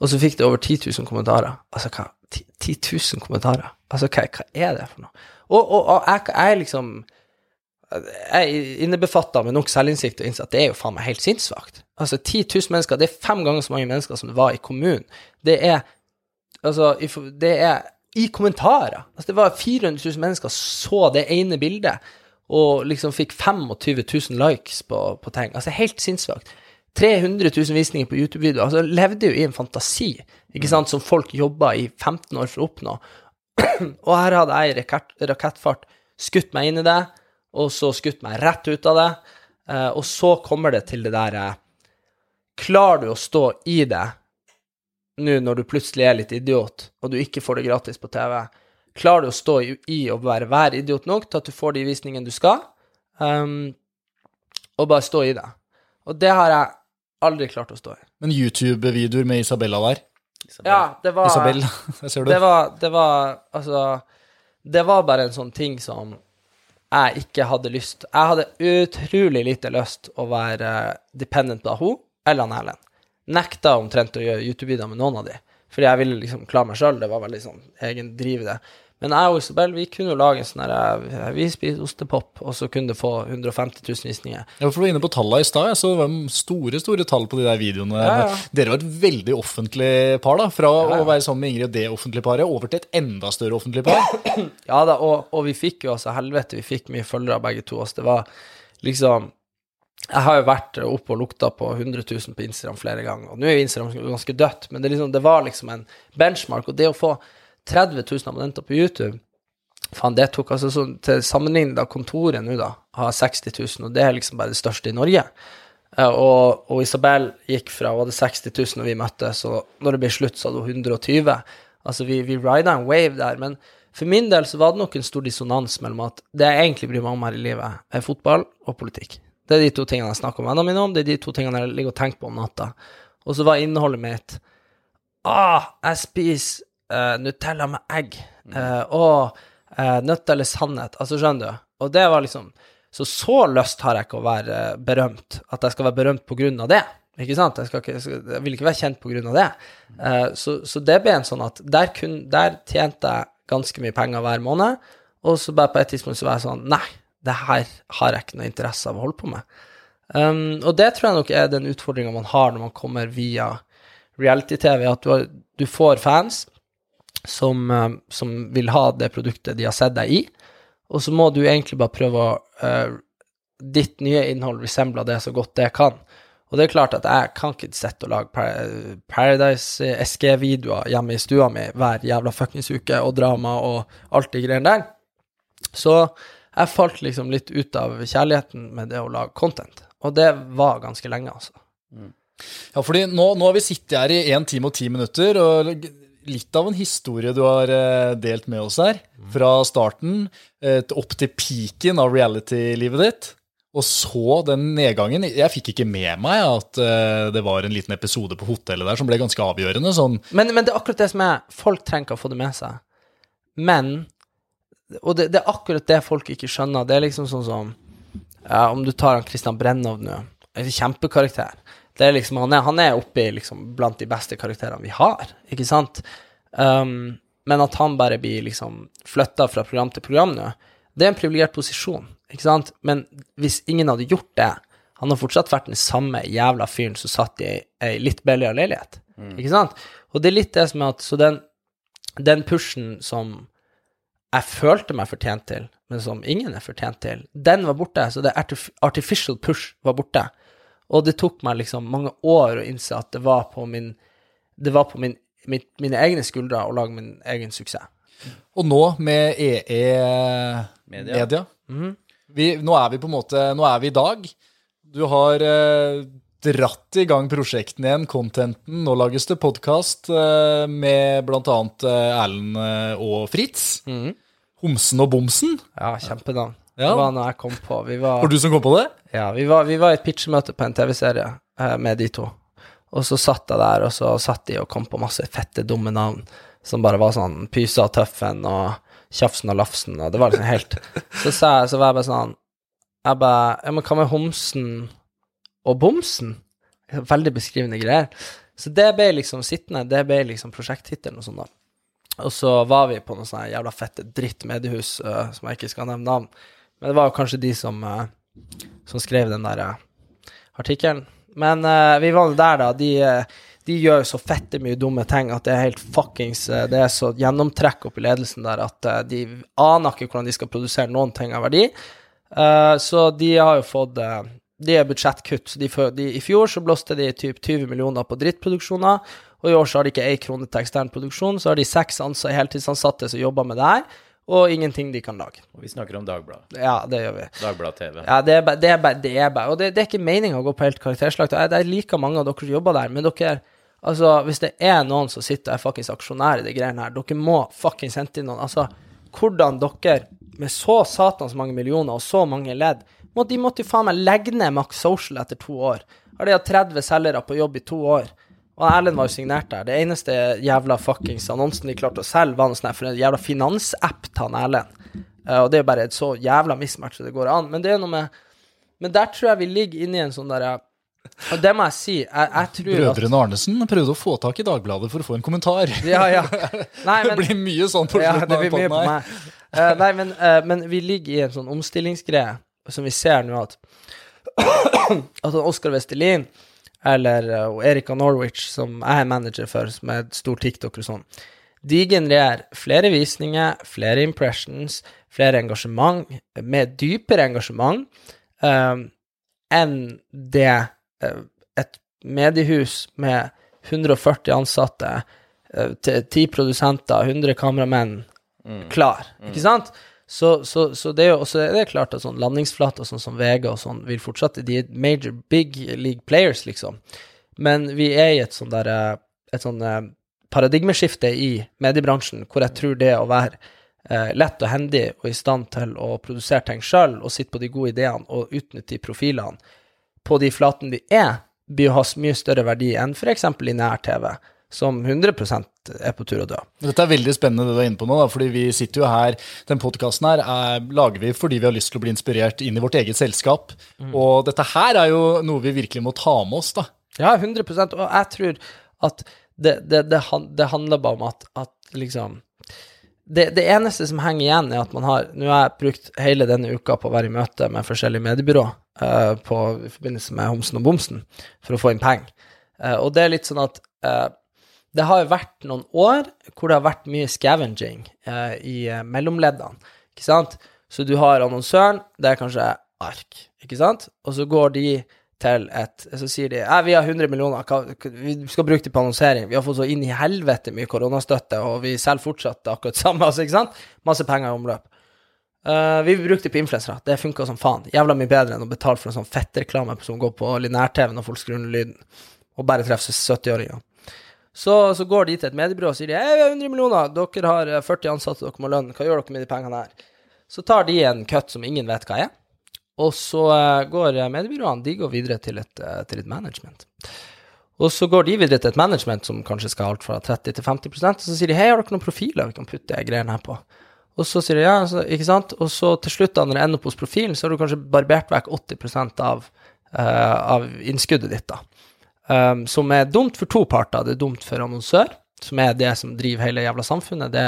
Og så fikk det over 10 000 kommentarer. Altså, hva 10 10 000 kommentarer? Altså, hva, hva er det for noe? Og, og, og jeg, jeg liksom jeg innebefatter med nok selvinnsikt og innse at det er jo faen meg helt sinnssvakt. Altså, 10 000 mennesker, det er fem ganger så mange mennesker som det var i kommunen. Det er Altså, det er i kommentarer. Altså, det var 400 000 mennesker så det ene bildet, og liksom fikk 25 000 likes på, på ting. Altså, helt sinnssvakt. 300 000 visninger på YouTube-videoer. Altså, levde jo i en fantasi, ikke sant, som folk jobba i 15 år for å oppnå. Og her hadde jeg i rakett, rakettfart skutt meg inn i det, og så skutt meg rett ut av det. Eh, og så kommer det til det derre Klarer du å stå i det nå når du plutselig er litt idiot, og du ikke får det gratis på TV, klarer du å stå i, og være, være idiot nok til at du får de visningene du skal, um, og bare stå i det. Og det har jeg aldri klart å stå i. Men YouTube-videoer med Isabella der Ja, det var Isabel, der ser du. Det var, det var Altså, det var bare en sånn ting som jeg ikke hadde lyst Jeg hadde utrolig lite lyst å være dependent på hun eller han Erlend. Nekta omtrent å gjøre YouTube-videoer med noen av de, fordi jeg ville liksom klare meg sjøl. Det var veldig sånn egen driv det. Men jeg og Isabel vi kunne jo lage en sånn her Vi spiser ostepop, og så kunne det få 150 000 visninger. Ja, for du var inne på tallene i stad, så det var store store tall på de der videoene. Ja, ja. Dere var et veldig offentlig par, da. Fra ja. å være sammen med Ingrid og det offentlige paret, over til et enda større offentlig par. Ja da, og, og vi fikk jo altså helvete, vi fikk mye følgere begge to. Altså, det var liksom Jeg har jo vært oppe og lukta på 100 000 på Instagram flere ganger, og nå er jo Instagram ganske dødt, men det, liksom, det var liksom en benchmark, og det å få 30 000 abonnenter på YouTube Faen, det tok altså så, Til sammenligning, da kontoret nå, da, har 60 000, og det er liksom bare det største i Norge. Eh, og, og Isabel gikk fra hun hadde 60 000 når vi møttes, og når det ble slutt, så hadde hun 120. Altså, vi, vi rida en wave der. Men for min del så var det nok en stor dissonans mellom at det jeg egentlig bryr meg om her i livet, er fotball og politikk. Det er de to tingene jeg snakker med vennene mine om, det er de to tingene jeg ligger og tenker på om natta. Og så var innholdet mitt Ah, jeg spiser uh, Nutella med egg. Uh, og uh, nødt eller sannhet. Altså, skjønner du? Og det var liksom Så så lyst har jeg ikke å være eh, berømt, at jeg skal være berømt på grunn av det. Ikke sant? Jeg, ikke, jeg, vil ikke være kjent på grunn av det. Eh, så, så, det ble en sånn at der, kun, der tjente jeg ganske mye penger hver måned, og så bare på et tidspunkt så var jeg sånn Nei, det her har jeg ikke noe interesse av å holde på med. Um, og det tror jeg nok er den utfordringa man har når man kommer via reality-TV, at du, har, du, får fans som, um, som, vil ha det produktet de har sett deg i, og så må du egentlig bare prøve å uh, Ditt nye innhold resembler det så godt det kan. Og det er klart at jeg kan ikke sitte og lage Paradise SG-videoer hjemme i stua mi hver jævla fuckings uke, og drama og alt de greiene der. Så jeg falt liksom litt ut av kjærligheten med det å lage content. Og det var ganske lenge, altså. Mm. Ja, fordi nå, nå, har vi sittet her i én time og ti minutter, og litt av en historie du har eh, delt med oss her. Fra starten eh, opp til peaken av reality-livet ditt. Og så den nedgangen. Jeg fikk ikke med meg at uh, det var en liten episode på hotellet der som ble ganske avgjørende. Sånn. Men, men, det er akkurat det som er Folk trenger ikke å få det med seg. Men Og det, det, er akkurat det folk ikke skjønner. Det er liksom sånn som ja, Om du tar han Christian Brennov nå. En kjempekarakter. Det er liksom, han, er, han er oppe i liksom blant de beste karakterene vi har, ikke sant? Um, men at han bare blir liksom flytta fra program til program nå, det er en privilegert posisjon. Ikke sant? Men hvis ingen hadde gjort det, han har fortsatt vært den samme jævla fyren som satt i ei litt billigere leilighet. Mm. Ikke sant? Og det er litt det som er at Så den, den pushen som jeg følte meg fortjent til, men som ingen er fortjent til, den var borte. Så det artificial push var borte. Og det tok meg liksom mange år å innse at det var på min Det var på min, min, mine egne skuldre å lage min egen suksess. Og nå med EE Media, Media. Mm vi, nå er vi på en måte Nå er vi i dag. Du har eh, dratt i gang prosjektene igjen, contenten. Nå lages det podkast eh, med bl.a. Eh, Erlend eh, og Fritz. Mm. Homsen og Bomsen. Ja, kjempenavn. Ja. Det var noe jeg kom på. Vi var, var du som kom på det? Ja, vi var, vi var i et pitchmøte på en TV-serie med de to. Og så satt jeg der, og så satt de og kom på masse fette, dumme navn som bare var sånn Pysa og Tøffen og Tjafsen og Lafsen, og det var liksom helt Så sa jeg, så var jeg bare sånn Jeg bare Ja, men hva med Homsen og Bomsen? Veldig beskrivende greier. Så det ble liksom sittende, det ble liksom prosjekttittelen og sånn, da. Og så var vi på noe sånn jævla fette dritt mediehus, uh, som jeg ikke skal nevne navn. Men det var jo kanskje de som, uh, som skrev den der uh, artikkelen. Men vi var jo der, da. De de gjør så fette mye dumme ting at det er helt fuckings Det er så gjennomtrekk opp i ledelsen der at de aner ikke hvordan de skal produsere noen ting av verdi. Så de har jo fått De er budsjettkutt. De, de, I fjor så blåste de typ 20 millioner på drittproduksjoner, og i år så har de ikke én krone til ekstern produksjon. Så har de seks heltidsansatte som jobber med det her og ingenting de kan lage. Og vi snakker om Dagbladet. Ja, det gjør vi. Dagbladet TV. Ja, det er bare, det er det er. Og det, det er ikke meninga å gå på helt karakterslakt. Jeg, jeg liker mange av dere som jobber der, men dere Altså, hvis det er noen som sitter og er fuckings aksjonær i de greiene her, dere må fuckings hente inn noen. Altså, hvordan dere, med så satans mange millioner og så mange ledd må, De måtte jo faen meg legge ned Max Social etter to år. Har de hatt 30 selgere på jobb i to år? Og Erlend var jo signert der. Det eneste jævla fuckings annonsen de klarte å selge, var noe her for en jævla finansapp til han Erlend. Uh, og det er jo bare et så jævla mismatch det går an. Men det er noe med Men der tror jeg vi ligger inne i en sånn derre og det må jeg si. Jeg, jeg tror at Brødrene Arnesen prøvde å få tak i Dagbladet for å få en kommentar. Ja, ja. Nei, det blir mye sånn på ja, det blir mye på meg. Eh, nei, men, uh, men vi ligger i en sånn omstillingsgreie som vi ser nå at At Oskar Vestelin eller eh, og Erika Norwich, som jeg er manager for, som er et stor TikToker og sånn, de genererer flere visninger, flere impressions, flere engasjement, med dypere engasjement eh, enn det uh, et mediehus med 140 ansatte, eh, til 10 produsenter, 100 kameramenn klar, ikke sant? Så, så, så det er jo også det er klart at sånn landingsflater sånn som Vega og sånn vil fortsette, de er major big league players, liksom. Men vi er i et sånn der eh, et sånn eh, paradigmeskifte i mediebransjen, hvor jeg tror det å være eh, lett og hendig og i stand til å produsere ting sjøl og sitte på de gode ideene og utnytte de profilene på de flatene de er, blir å ha mye større verdi enn f.eks. lineær-TV, som 100% er på tur å dø. Dette er veldig spennende det du er inne på nå, da, fordi vi sitter jo her, den podkasten her er, lager vi fordi vi har lyst til å bli inspirert inn i vårt eget selskap. Mm. Og dette her er jo noe vi virkelig må ta med oss, da. Ja, 100% Og jeg tror at det, det, det, det handler bare om at, at liksom det, det eneste som henger igjen, er at man har Nå har jeg brukt hele denne uka på å være i møte med forskjellige mediebyrå uh, på, i forbindelse med Homsen og Bomsen for å få inn penger. Uh, og det er litt sånn at eh, det har jo vært noen år hvor det har vært mye scavenging eh, i eh, mellomleddene, ikke sant? Så du har annonsøren, det er kanskje ark, ikke sant? Og så går de til et Så sier de ja, vi har 100 millioner, vi skal bruke det på annonsering. Vi har fått så inn i helvete mye koronastøtte, og vi selger fortsatt akkurat samme, altså, ikke sant? Masse penger i omløp. Uh, vi brukte det på influensere. Det funka som faen. Jævla mye bedre enn å betale for en sånn fettreklame som går på linær-TV når folk skrur ned lyden, og bare treffer 70-åringer. Så, så går de til et mediebyrå og sier de, «Hei, vi har 100 millioner, dere har eh, 40 ansatte, dere må lønne, hva gjør dere med de pengene her? Så tar de en cut som ingen vet hva er, og så eh, går eh, mediebyråene de går videre til et, eh, til et management. Og så går de videre til et management som kanskje skal ha alt fra 30 til 50% og så sier de hei, har dere noen profiler vi kan putte greiene her på? Og så sier de ja, så, ikke sant? Og så til slutt, da, når det ender opp hos profilen, så har du kanskje barbert vekk 80% av, uh, av innskuddet ditt, da. Um, som er dumt for to parter. Det er dumt for annonsør, som er det som driver hele jævla samfunnet. Det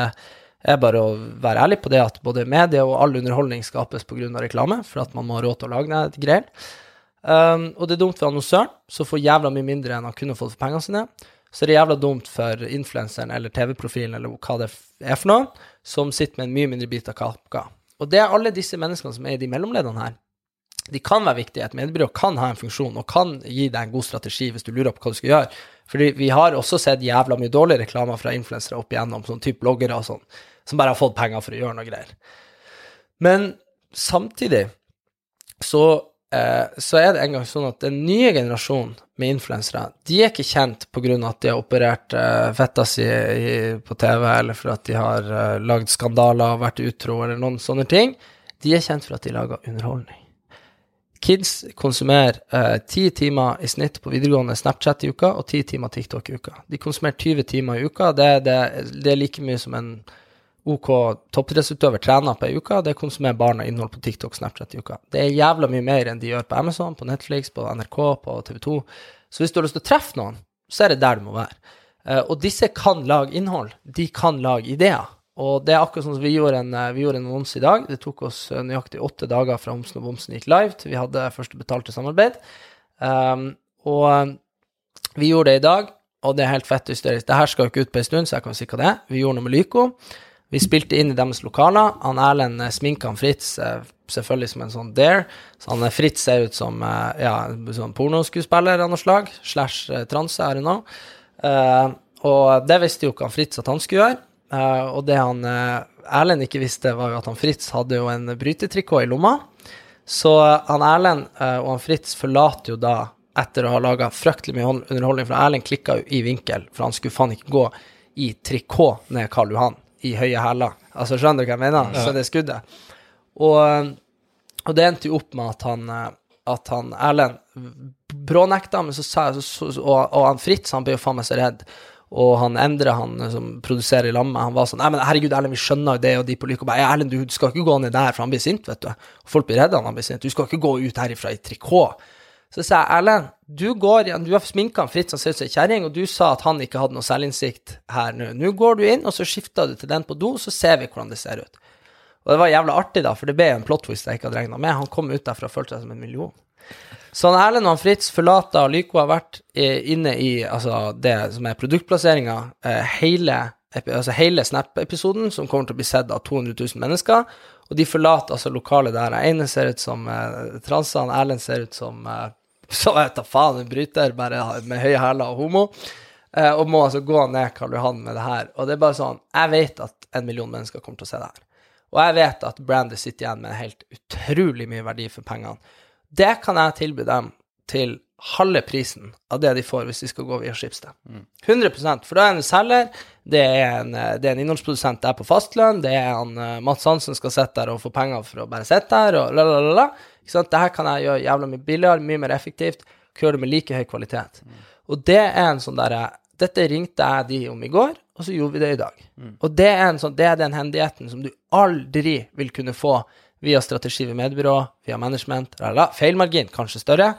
er bare å være ærlig på det at både medie og all underholdning skapes pga. reklame, for at man må ha råd til å lage det greier. Um, og det er dumt for annonsøren, som får jævla mye mindre enn han kunne fått for pengene sine. Så det er jævla dumt for influenseren eller TV-profilen eller hva det er for noe, som sitter med en mye mindre bit av kaka. Og det er alle disse menneskene som er i de mellomleddene her. De kan være viktige. Et mediebyrå kan ha en funksjon og kan gi deg en god strategi hvis du lurer på hva du skal gjøre. Fordi vi har også sett jævla mye dårlige reklamer fra influensere opp igjennom, sånn type bloggere og sånn, som bare har fått penger for å gjøre noe greier. Men samtidig så, eh, så er det en gang sånn at den nye generasjonen med influensere, de er ikke kjent av at de har operert eh, fetta si i, på TV, eller for at de har eh, lagd skandaler og vært utro, eller noen sånne ting. De er kjent for at de lager underholdning. Kids konsumerer eh, ti timer i snitt på videregående Snapchat i uka og ti timer TikTok i uka. De konsumerer 20 timer i uka. Det, det, det er like mye som en OK toppidrettsutøver trener på ei uke. Det konsumerer barna innhold på TikTok Snapchat i uka. Det er jævla mye mer enn de gjør på Amazon, på Netflix, på NRK, på TV2. Så hvis du har lyst til å treffe noen, så er det der du må være. Eh, og disse kan lage innhold. De kan lage ideer. Og det er akkurat sånn som vi gjorde en, eh, vi gjorde en annonse i dag. Det tok oss eh, nøyaktig åtte dager fra Homsen og Bomsen gikk live til vi hadde første betalte samarbeid. Um, og eh, vi gjorde det i dag, og det er helt fett hysterisk. Det her skal jo ikke ut på en stund, så jeg kan si hva det er. Vi gjorde noe med Lyko. Vi spilte inn i deres lokaler. Han Erlend sminka han Fritz selvfølgelig som en sånn dare. Så han Fritz ser ut som ja, sånn pornoskuespiller av noe slag. Slash transe, er det nå. Uh, og det visste jo ikke han Fritz at han skulle gjøre. Eh, og det han eh, Erlend ikke visste, var jo at han Fritz hadde jo en brytetrikot i lomma. Så eh, han Erlend og han Fritz forlater jo da etter å ha laga fryktelig mye underholdning, for Erlend klikka jo i vinkel, for han skulle faen ikke gå i trikot ned Karl Johan i høye hæler. Altså, skjønner du hva jeg mener? Så det skuddet. Og, og det endte jo opp med at han, at han Erlend brånekta, men så sa jeg og, og han Fritz, han ble jo faen meg så redd. Og han Endre, han som produserer i lammet, han var sånn Nei, men herregud, Erlend, vi skjønner jo det, og de på lykke. Bare, «Ja, Erlend, du skal ikke gå ned der, for han blir sint, vet du. Og folk blir redde han blir sint. Du skal ikke gå ut herifra i trikot. Så sa jeg, Erlend, du går igjen, du har sminka Fritz, han ser ut som ei kjerring, og du sa at han ikke hadde noe selvinnsikt her nå. Nå går du inn, og så skifter du til den på do, så ser vi hvordan det ser ut. Og det var jævla artig, da, for det ble en plot twist jeg ikke hadde regna med. Han kom ut derfra og følte seg som en million. Så han Erlend og han Fritz forlater Lyko har vært eh, inne i altså, det som er produktplasseringa eh, hele, altså, hele Snap-episoden, som kommer til å bli sett av 200 000 mennesker. Og de forlater altså lokalet der. Den ene ser ut som eh, transe, han Erlend ser ut som eh, Så jeg da faen, en bryter bare med høye hæler og homo. Eh, og må altså gå ned Karl Johan med det her. Og det er bare sånn Jeg vet at en million mennesker kommer til å se det her. Og jeg vet at brandet sitter igjen med helt utrolig mye verdi for pengene. Det kan jeg tilby dem til halve prisen av det de får hvis de skal gå via Schibsted. 100 For da er en selger, det er en, eh, det er en innholdsprodusent der på fastlønn, det er han eh, Mats Hansen skal sitte der og få penger for å bare sitte der, og la, la, la, la. Ikke sant? Det her kan jeg gjøre jævla mye billigere, mye mer effektivt, gjøre det med like høy kvalitet. Og det er en sånn derre Dette ringte jeg de om i går, og så gjorde vi det i dag. Og det er, en sånn, det er den hendigheten som du aldri vil kunne få via strategi ved medbyrå, via management, la, la, la. feilmargin kanskje større,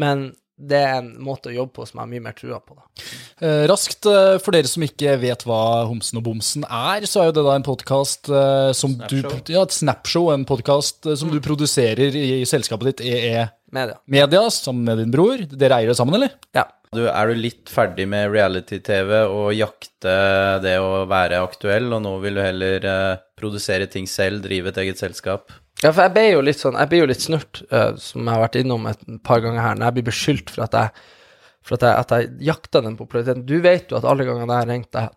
men det er en måte å jobbe på som jeg har mye mer trua på. da. Eh, raskt, eh, for dere som ikke vet hva Homsen og Bomsen er, så er jo det da en podkast som Snapshow. du Ja, et Snapshow, en podkast som du produserer i, i selskapet ditt EE Media. Media sammen med din bror. Dere eier det sammen, eller? Ja. Du, er du litt ferdig med reality-TV og jakte det å være aktuell, og nå vil du heller eh, produsere ting selv, drive et eget selskap? Ja, for jeg ble jo litt sånn, jeg blir jo litt snurt, uh, som jeg har vært innom et par ganger her, når jeg blir beskyldt for at jeg, for at jeg, at jeg jakta den populariteten. Du vet jo at alle gangene jeg har ringt deg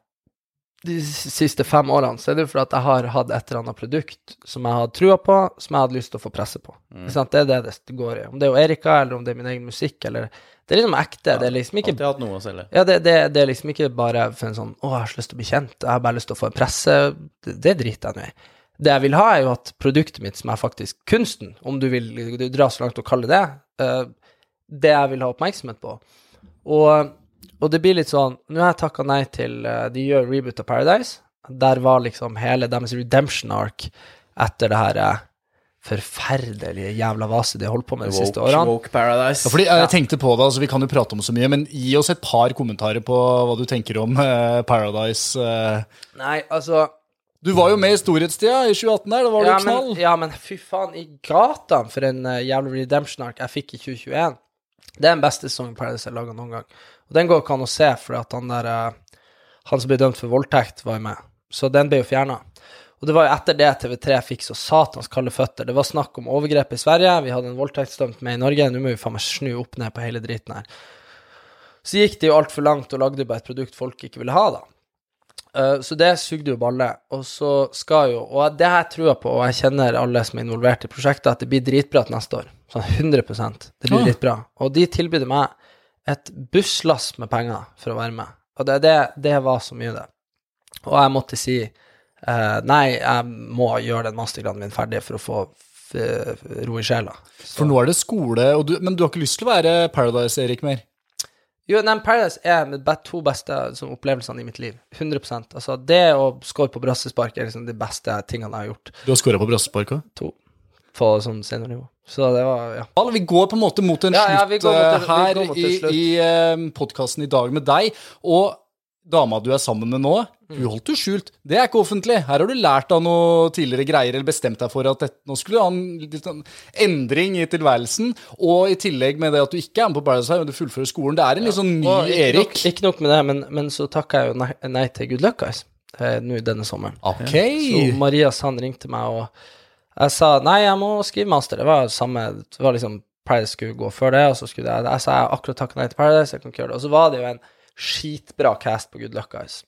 de siste fem årene, så er det jo fordi at jeg har hatt et eller annet produkt som jeg hadde trua på, som jeg hadde lyst til å få presse på. Sant? Det er det det går i. Om det er jo Erika, eller om det er min egen musikk, eller Det er liksom ekte. Det er liksom ikke hatt noe å selge. ja, det, det, det er liksom ikke bare for en sånn 'Å, jeg har så lyst til å bli kjent', jeg har bare lyst til å få en presse Det, det driter jeg nå i. Det jeg vil ha, er jo at produktet mitt, som er faktisk kunsten, om du vil du dra så langt og kalle det uh, det jeg vil ha oppmerksomhet på. Og, og det blir litt sånn Nå har jeg takka nei til uh, De gjør reboot av Paradise. Der var liksom hele deres redemption ark etter det her uh, forferdelige jævla vase de har holdt på med de siste årene. woke Paradise. Ja, fordi jeg tenkte på det, altså Vi kan jo prate om så mye, men gi oss et par kommentarer på hva du tenker om Paradise. Nei, altså Du var jo med i storhetstida i 2018 der, da var ja, du knall. Men, ja, men fy faen, i gata for en uh, jævla redemption-ark jeg fikk i 2021. Det er den beste sesongen Paradise har laga noen gang. Og den går ikke an å se, for at han der uh, Han som ble dømt for voldtekt, var jo med. Så den ble jo fjerna. Og det var jo etter det TV3 fikk så satans kalde føtter. Det var snakk om overgrep i Sverige, vi hadde en voldtektsdømt med i Norge, nå må vi faen meg snu opp ned på hele driten her. Så gikk det jo altfor langt og lagde bare et produkt folk ikke ville ha, da. Eh, så det sugde jo balle. Og så skal jo Og det har jeg trua på, og jeg kjenner alle som er involvert i prosjektet, at det blir dritbra til neste år. Sånn 100% Det blir Ah. dritbra. Og de tilbød meg et busslass med penger for å være med. Og det, det, det var så mye, det. Og jeg måtte si uh, nei, jeg må gjøre den mastergraden min ferdig for å få ro i sjela. For nå er det skole, og du, men du har ikke lyst til å være Paradise-Erik mer? Jo, nei, Paradise er de to beste sånn, opplevelsene i mitt liv. 100% Altså, det å score på brassespark er liksom de beste tingene jeg har gjort. Du har scora på brassespark òg? To. På sånn seniornivå. Så det var, ja. Vi går på en måte mot en Ja, slutt ja, mot eh, her mot en i, slutt. i uh, podkasten i dag med deg. Og dama du er sammen med nå, Hun holdt jo skjult. Det er ikke offentlig. Her har du lært av noe tidligere greier, eller bestemt deg for at dette, nå skulle du ha en litt sånn endring i tilværelsen. Og i tillegg med det at du ikke er med på Paradise, men du fullfører skolen. Det er en litt sånn ny Og Erik. Nok, ikke nok med det, men, men så takka jeg jo nei, nei til Good Luck Guys eh, nå denne sommeren. Ok. Så Maria Sand ringte meg, og jeg sa nei, jeg må skrive master. Det var samme Det var liksom Paradise skulle gå før det, og så skulle jeg Jeg sa jeg akkurat takka nei til Paradise, jeg kan ikke gjøre det. Og så var det jo en skitbra cast på Good Luck Guys.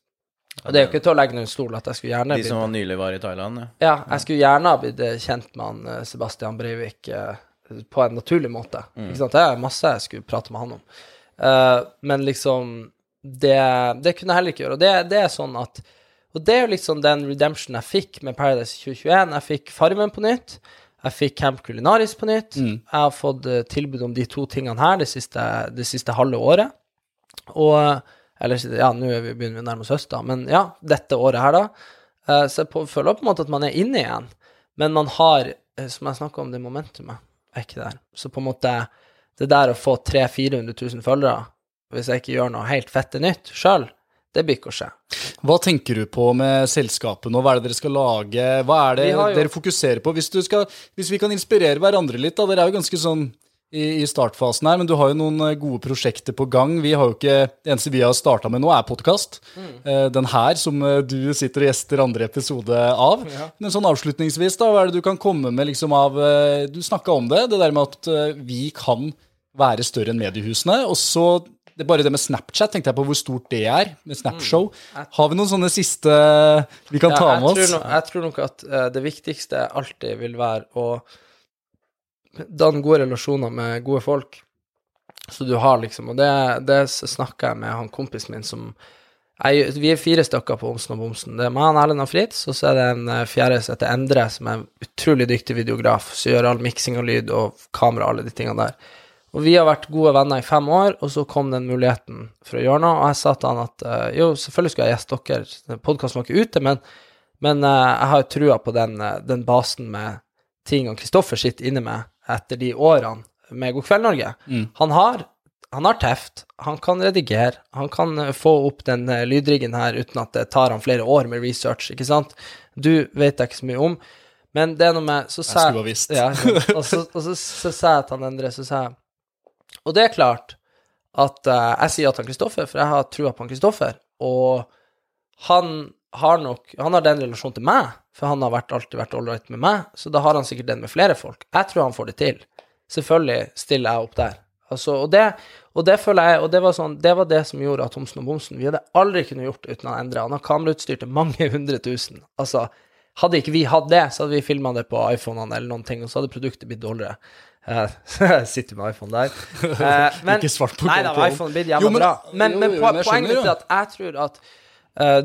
Og det er jo ikke til å legge noen stol at jeg skulle gjerne De som blitt nylig var i Thailand, ja. Ja, jeg skulle gjerne ha blitt eh, kjent med han eh, Sebastian Breivik, eh, på en naturlig måte. Ikke sant? Det er masse jeg skulle prate med han om. Eh, men liksom det, det kunne jeg heller ikke gjøre. Og det, det er sånn at Og det er jo liksom den redemption jeg fikk med Paradise 2021. Jeg fikk Farmen på nytt. Jeg fikk Camp Culinaris på nytt. Jeg har fått tilbud om de to tingene her det siste, det siste halve året. Og Eller ja, nå er begynner vi å nærme oss høst, da. Men ja, dette året her, da. Eh, så jeg på, føler på en måte at man er inne igjen. Men man har, eh, som jeg snakka om, det momentumet er ikke der. Så på en måte det der å få 300 000-400 000 følgere, hvis jeg ikke gjør noe helt fette nytt sjøl, det blir ikke å skje. Hva tenker du på med selskapet nå? Hva er det dere skal lage? Hva er det jo- dere fokuserer på? Hvis, du skal, hvis vi kan inspirere hverandre litt, da. Dere er jo ganske sånn i, i startfasen her, men du har jo noen eh, gode prosjekter på gang. Vi har jo ikke, Det eneste vi har starta med nå, er podkast. Den her, som eh, du sitter og gjester andre episode av. Men sånn avslutningsvis, da, hva er det du kan komme med liksom av eh, Du snakka om det, det der med at eh, vi kan være større enn mediehusene. Og så det er bare det med Snapchat, tenkte jeg på hvor stort det er, med Snapshow. Har vi noen sånne siste vi kan Ja, ta med med tror oss? nok, jeg tror nok at eh, det viktigste alltid vil være å danne gode relasjoner med gode folk. Så du har liksom Og det, det snakka jeg med han kompisen min som jeg, Vi er fire stykker på Omsen og Bomsen. Det er meg, Erlend og Fritz, og så er det en eh, fjerde som heter Endre, som er en utrolig dyktig videograf, som gjør all miksing og lyd og kamera og alle de tingene der. Og vi har vært gode venner i fem år, og så kom den muligheten for å gjøre noe, og jeg sa til han at eh, jo, selvfølgelig skulle jeg gjeste dere, podkasten var ikke ute, men, men eh, jeg har jo trua på den, den basen med ting Kristoffer sitter inne med etter de årene med God kveld, Norge. Han har han har teft, han kan redigere, han kan eh, få opp den eh, lydriggen her uten at det tar han flere år med research, ikke sant? Du vet jeg ikke så mye om, men det er noe med Så sa skulle ha visst. Ja, og så, og så, så sa jeg til han Endre, så sa jeg Og det er klart at uh, jeg sier ja til Kristoffer, for jeg har trua på han Kristoffer, og han har nok Han har den relasjonen til meg, for han har vært, alltid vært ålreit med meg, så da har han sikkert den med flere folk. Jeg tror han får det til. Selvfølgelig stiller jeg opp der. Altså, og, det, og det føler jeg Og det var, sånn, det var det som gjorde at Homsen og Bomsen Vi hadde aldri kunnet gjort det uten å endre. Han har kamerautstyr til mange hundre tusen. Altså, hadde ikke vi hatt det, så hadde vi filma det på iPhonene eller noen ting, og så hadde produktet blitt dårligere. Eh, Jeg sitter med iPhone der. Eh, men, Ikke svart på Nei da, iPhone blir jævla bra. Men, jo, men jo, men poenget mitt er at jeg tror at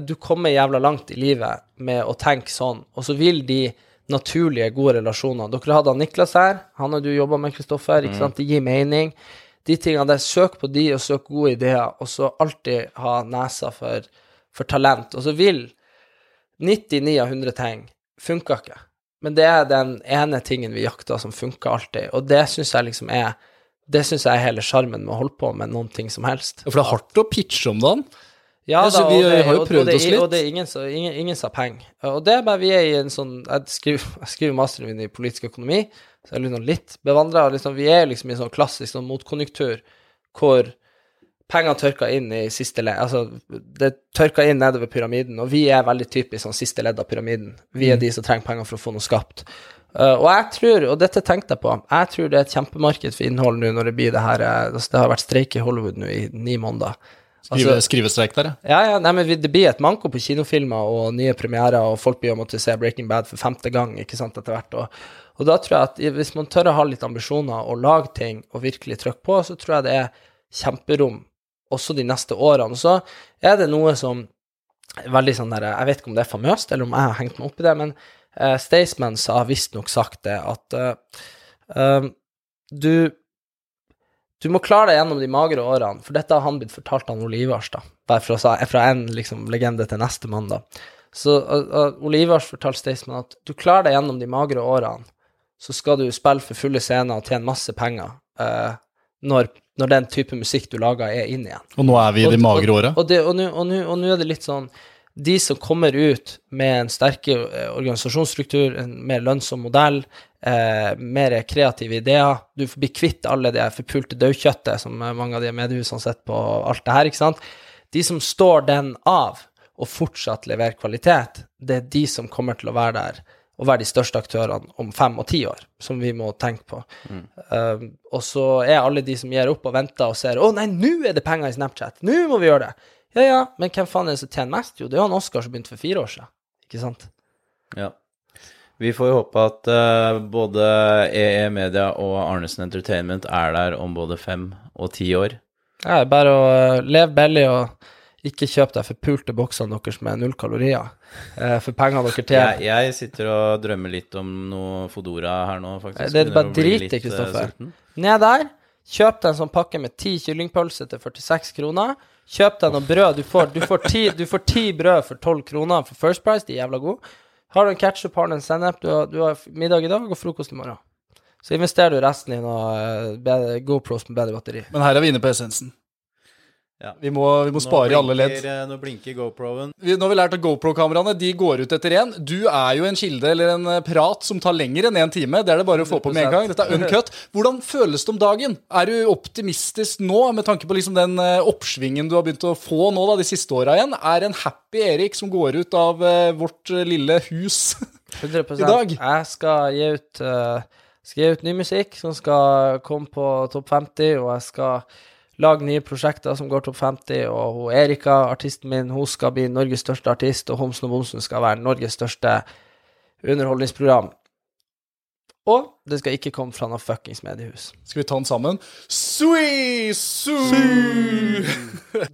du kommer jævla langt i livet med å tenke sånn, og så vil de naturlige, gode relasjonene Dere hadde Niklas her, han har du jobba med, Kristoffer, ikke sant, det gir mening. De tingene der, søk på de, og søk gode ideer, og så alltid ha nesa for, for talent. Og så vil 99 av 100 ting funka ikke. Men det er den ene tingen vi jakter som funker alltid, og det syns jeg liksom er det syns jeg er hele sjarmen med å holde på med noen ting som helst. For det er hardt å pitche om dagen. Ja, da, vi det, har jo prøvd det, oss litt. Og det er ingen, ingen, ingen sa penger. Og det er bare vi er i en sånn Jeg skriver, jeg skriver masteren min i politisk økonomi, så jeg er litt bevandra. Liksom, vi er liksom i en sånn klassisk sånn motkonjunktur hvor pengene tørker inn i siste ledd. Altså, det tørker inn nedover pyramiden, og vi er veldig typisk sånn siste ledd av pyramiden. Vi Mm. er de som trenger penger for å få noe skapt. Uh, og jeg tror, og dette tenkte jeg på, jeg tror det er et kjempemarked for innhold nå når det blir det her eh, altså, Det har vært streik i Hollywood nå i ni måneder. Skrive, Altså- skrivestreik der, ja. ja, ja, nei, men det blir et manko på kinofilmer og nye premierer, og folk blir å måtte se Breaking Bad for femte gang, ikke sant, etter hvert. Og, og da tror jeg at hvis man tør å ha litt ambisjoner og lage ting og virkelig trykke på, så tror jeg det er kjemperom også de neste årene. Så er det noe som er veldig sånn der Jeg vet ikke om det er famøst, eller om jeg har hengt meg opp i det, men uh, Staysman har visstnok sagt det, at uh, um, du du må klare deg gjennom de magre årene, for dette har han blitt fortalt av Ole Ivars, da. Bare fra, fra en liksom, legende til neste mann, da. Så uh, Ole Ivars fortalte Staysman at du klarer deg gjennom de magre årene, så skal du spille for fulle scener og tjene masse penger uh, når, når den type musikk du lager, er inn igjen. Og nå er vi i de magre åra. Nå- og nå er det litt sånn De som kommer ut med en sterkere eh, organisasjonsstruktur, en mer lønnsom modell, eh, mer kreative ideer Du får bli kvitt alle det forpulte daukjøttet som eh, mange av de mediehusene sitter på, alt det her, ikke sant. De som står den av, og fortsatt leverer kvalitet, det er de som kommer til å være der og være de største aktørene om fem og ti år, som vi må tenke på. Um, og så er alle de som gir opp og venter og ser 'Å nei, nå er det penger i Snapchat! Nå må vi gjøre det!' Ja ja, men hvem faen er det som tjener mest? Jo, det er han Oskar som begynte for fire år siden. Ikke sant? Ja. Vi får jo håpe at uh, både EE Media og Arnesen Entertainment er der om både fem og ti år. Ja, det er bare å uh, leve billig og ikke kjøp deg forpulte boksene deres med null kalorier uh, for pengene dere tjener. Jeg, jeg sitter og drømmer litt om noe Fodora her nå, faktisk. Det er bare drit i, eh, Kristoffer. Ned der, kjøp deg en sånn pakke med ti kyllingpølser til 46 kroner. Kjøp deg noe brød. Du får, du får, ti, du får ti brød for 12 kroner for First Price, de er jævla gode. Har du en ketchup, har du en sennep, du har, du har middag i dag og frokost i morgen. Så investerer du resten i noe eh, bedre, GoPros med bedre batteri. Men her er vi inne på essensen. Ja. Vi må, vi må spare i alle ledd. eh, Nå blinker GoPro-en. Vi, nå har vi lært at GoPro-kameraene de går ut etter én. Du er jo en kilde eller en eh, prat som tar lenger enn én time. Det er det bare å få på med en gang. Dette er uncut. Hvordan føles det om dagen? Er du optimistisk nå med tanke på liksom den eh, oppsvingen du har begynt å få nå da, de siste åra igjen? Er en happy Erik som går ut av vårt lille hus? 100 I dag? Jeg skal gi ut uh, skal gi ut ny musikk som skal komme på topp 50, og jeg skal lage nye prosjekter som går topp 50, og hun Erika, artisten min, hun skal bli Norges største artist, og Homsen og Bomsen skal være Norges største underholdningsprogram. Og det skal ikke komme fra noe fuckings mediehus. Skal vi ta den sammen? Sui, su.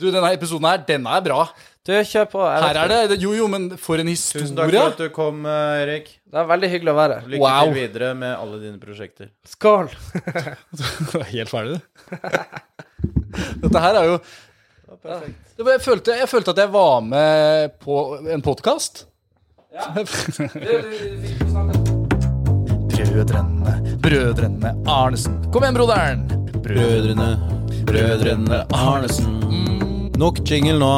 Du, denne episoden her, denne er bra. Du, kjør på. Her er det Jo, jo, men for en historie. Tusen takk for at du kom, eh, Erik. Det er veldig hyggelig å være her. Lykke Wow. til videre med alle dine prosjekter. Skål! Du er helt ferdig, du. Dette her er jo Det var- jeg, følte, jeg følte at jeg var med på en podkast. Brødrene, brødrene Arnesen. Kom igjen, broderen! Brødrene, brødrene Arnesen. Nok jingle nå.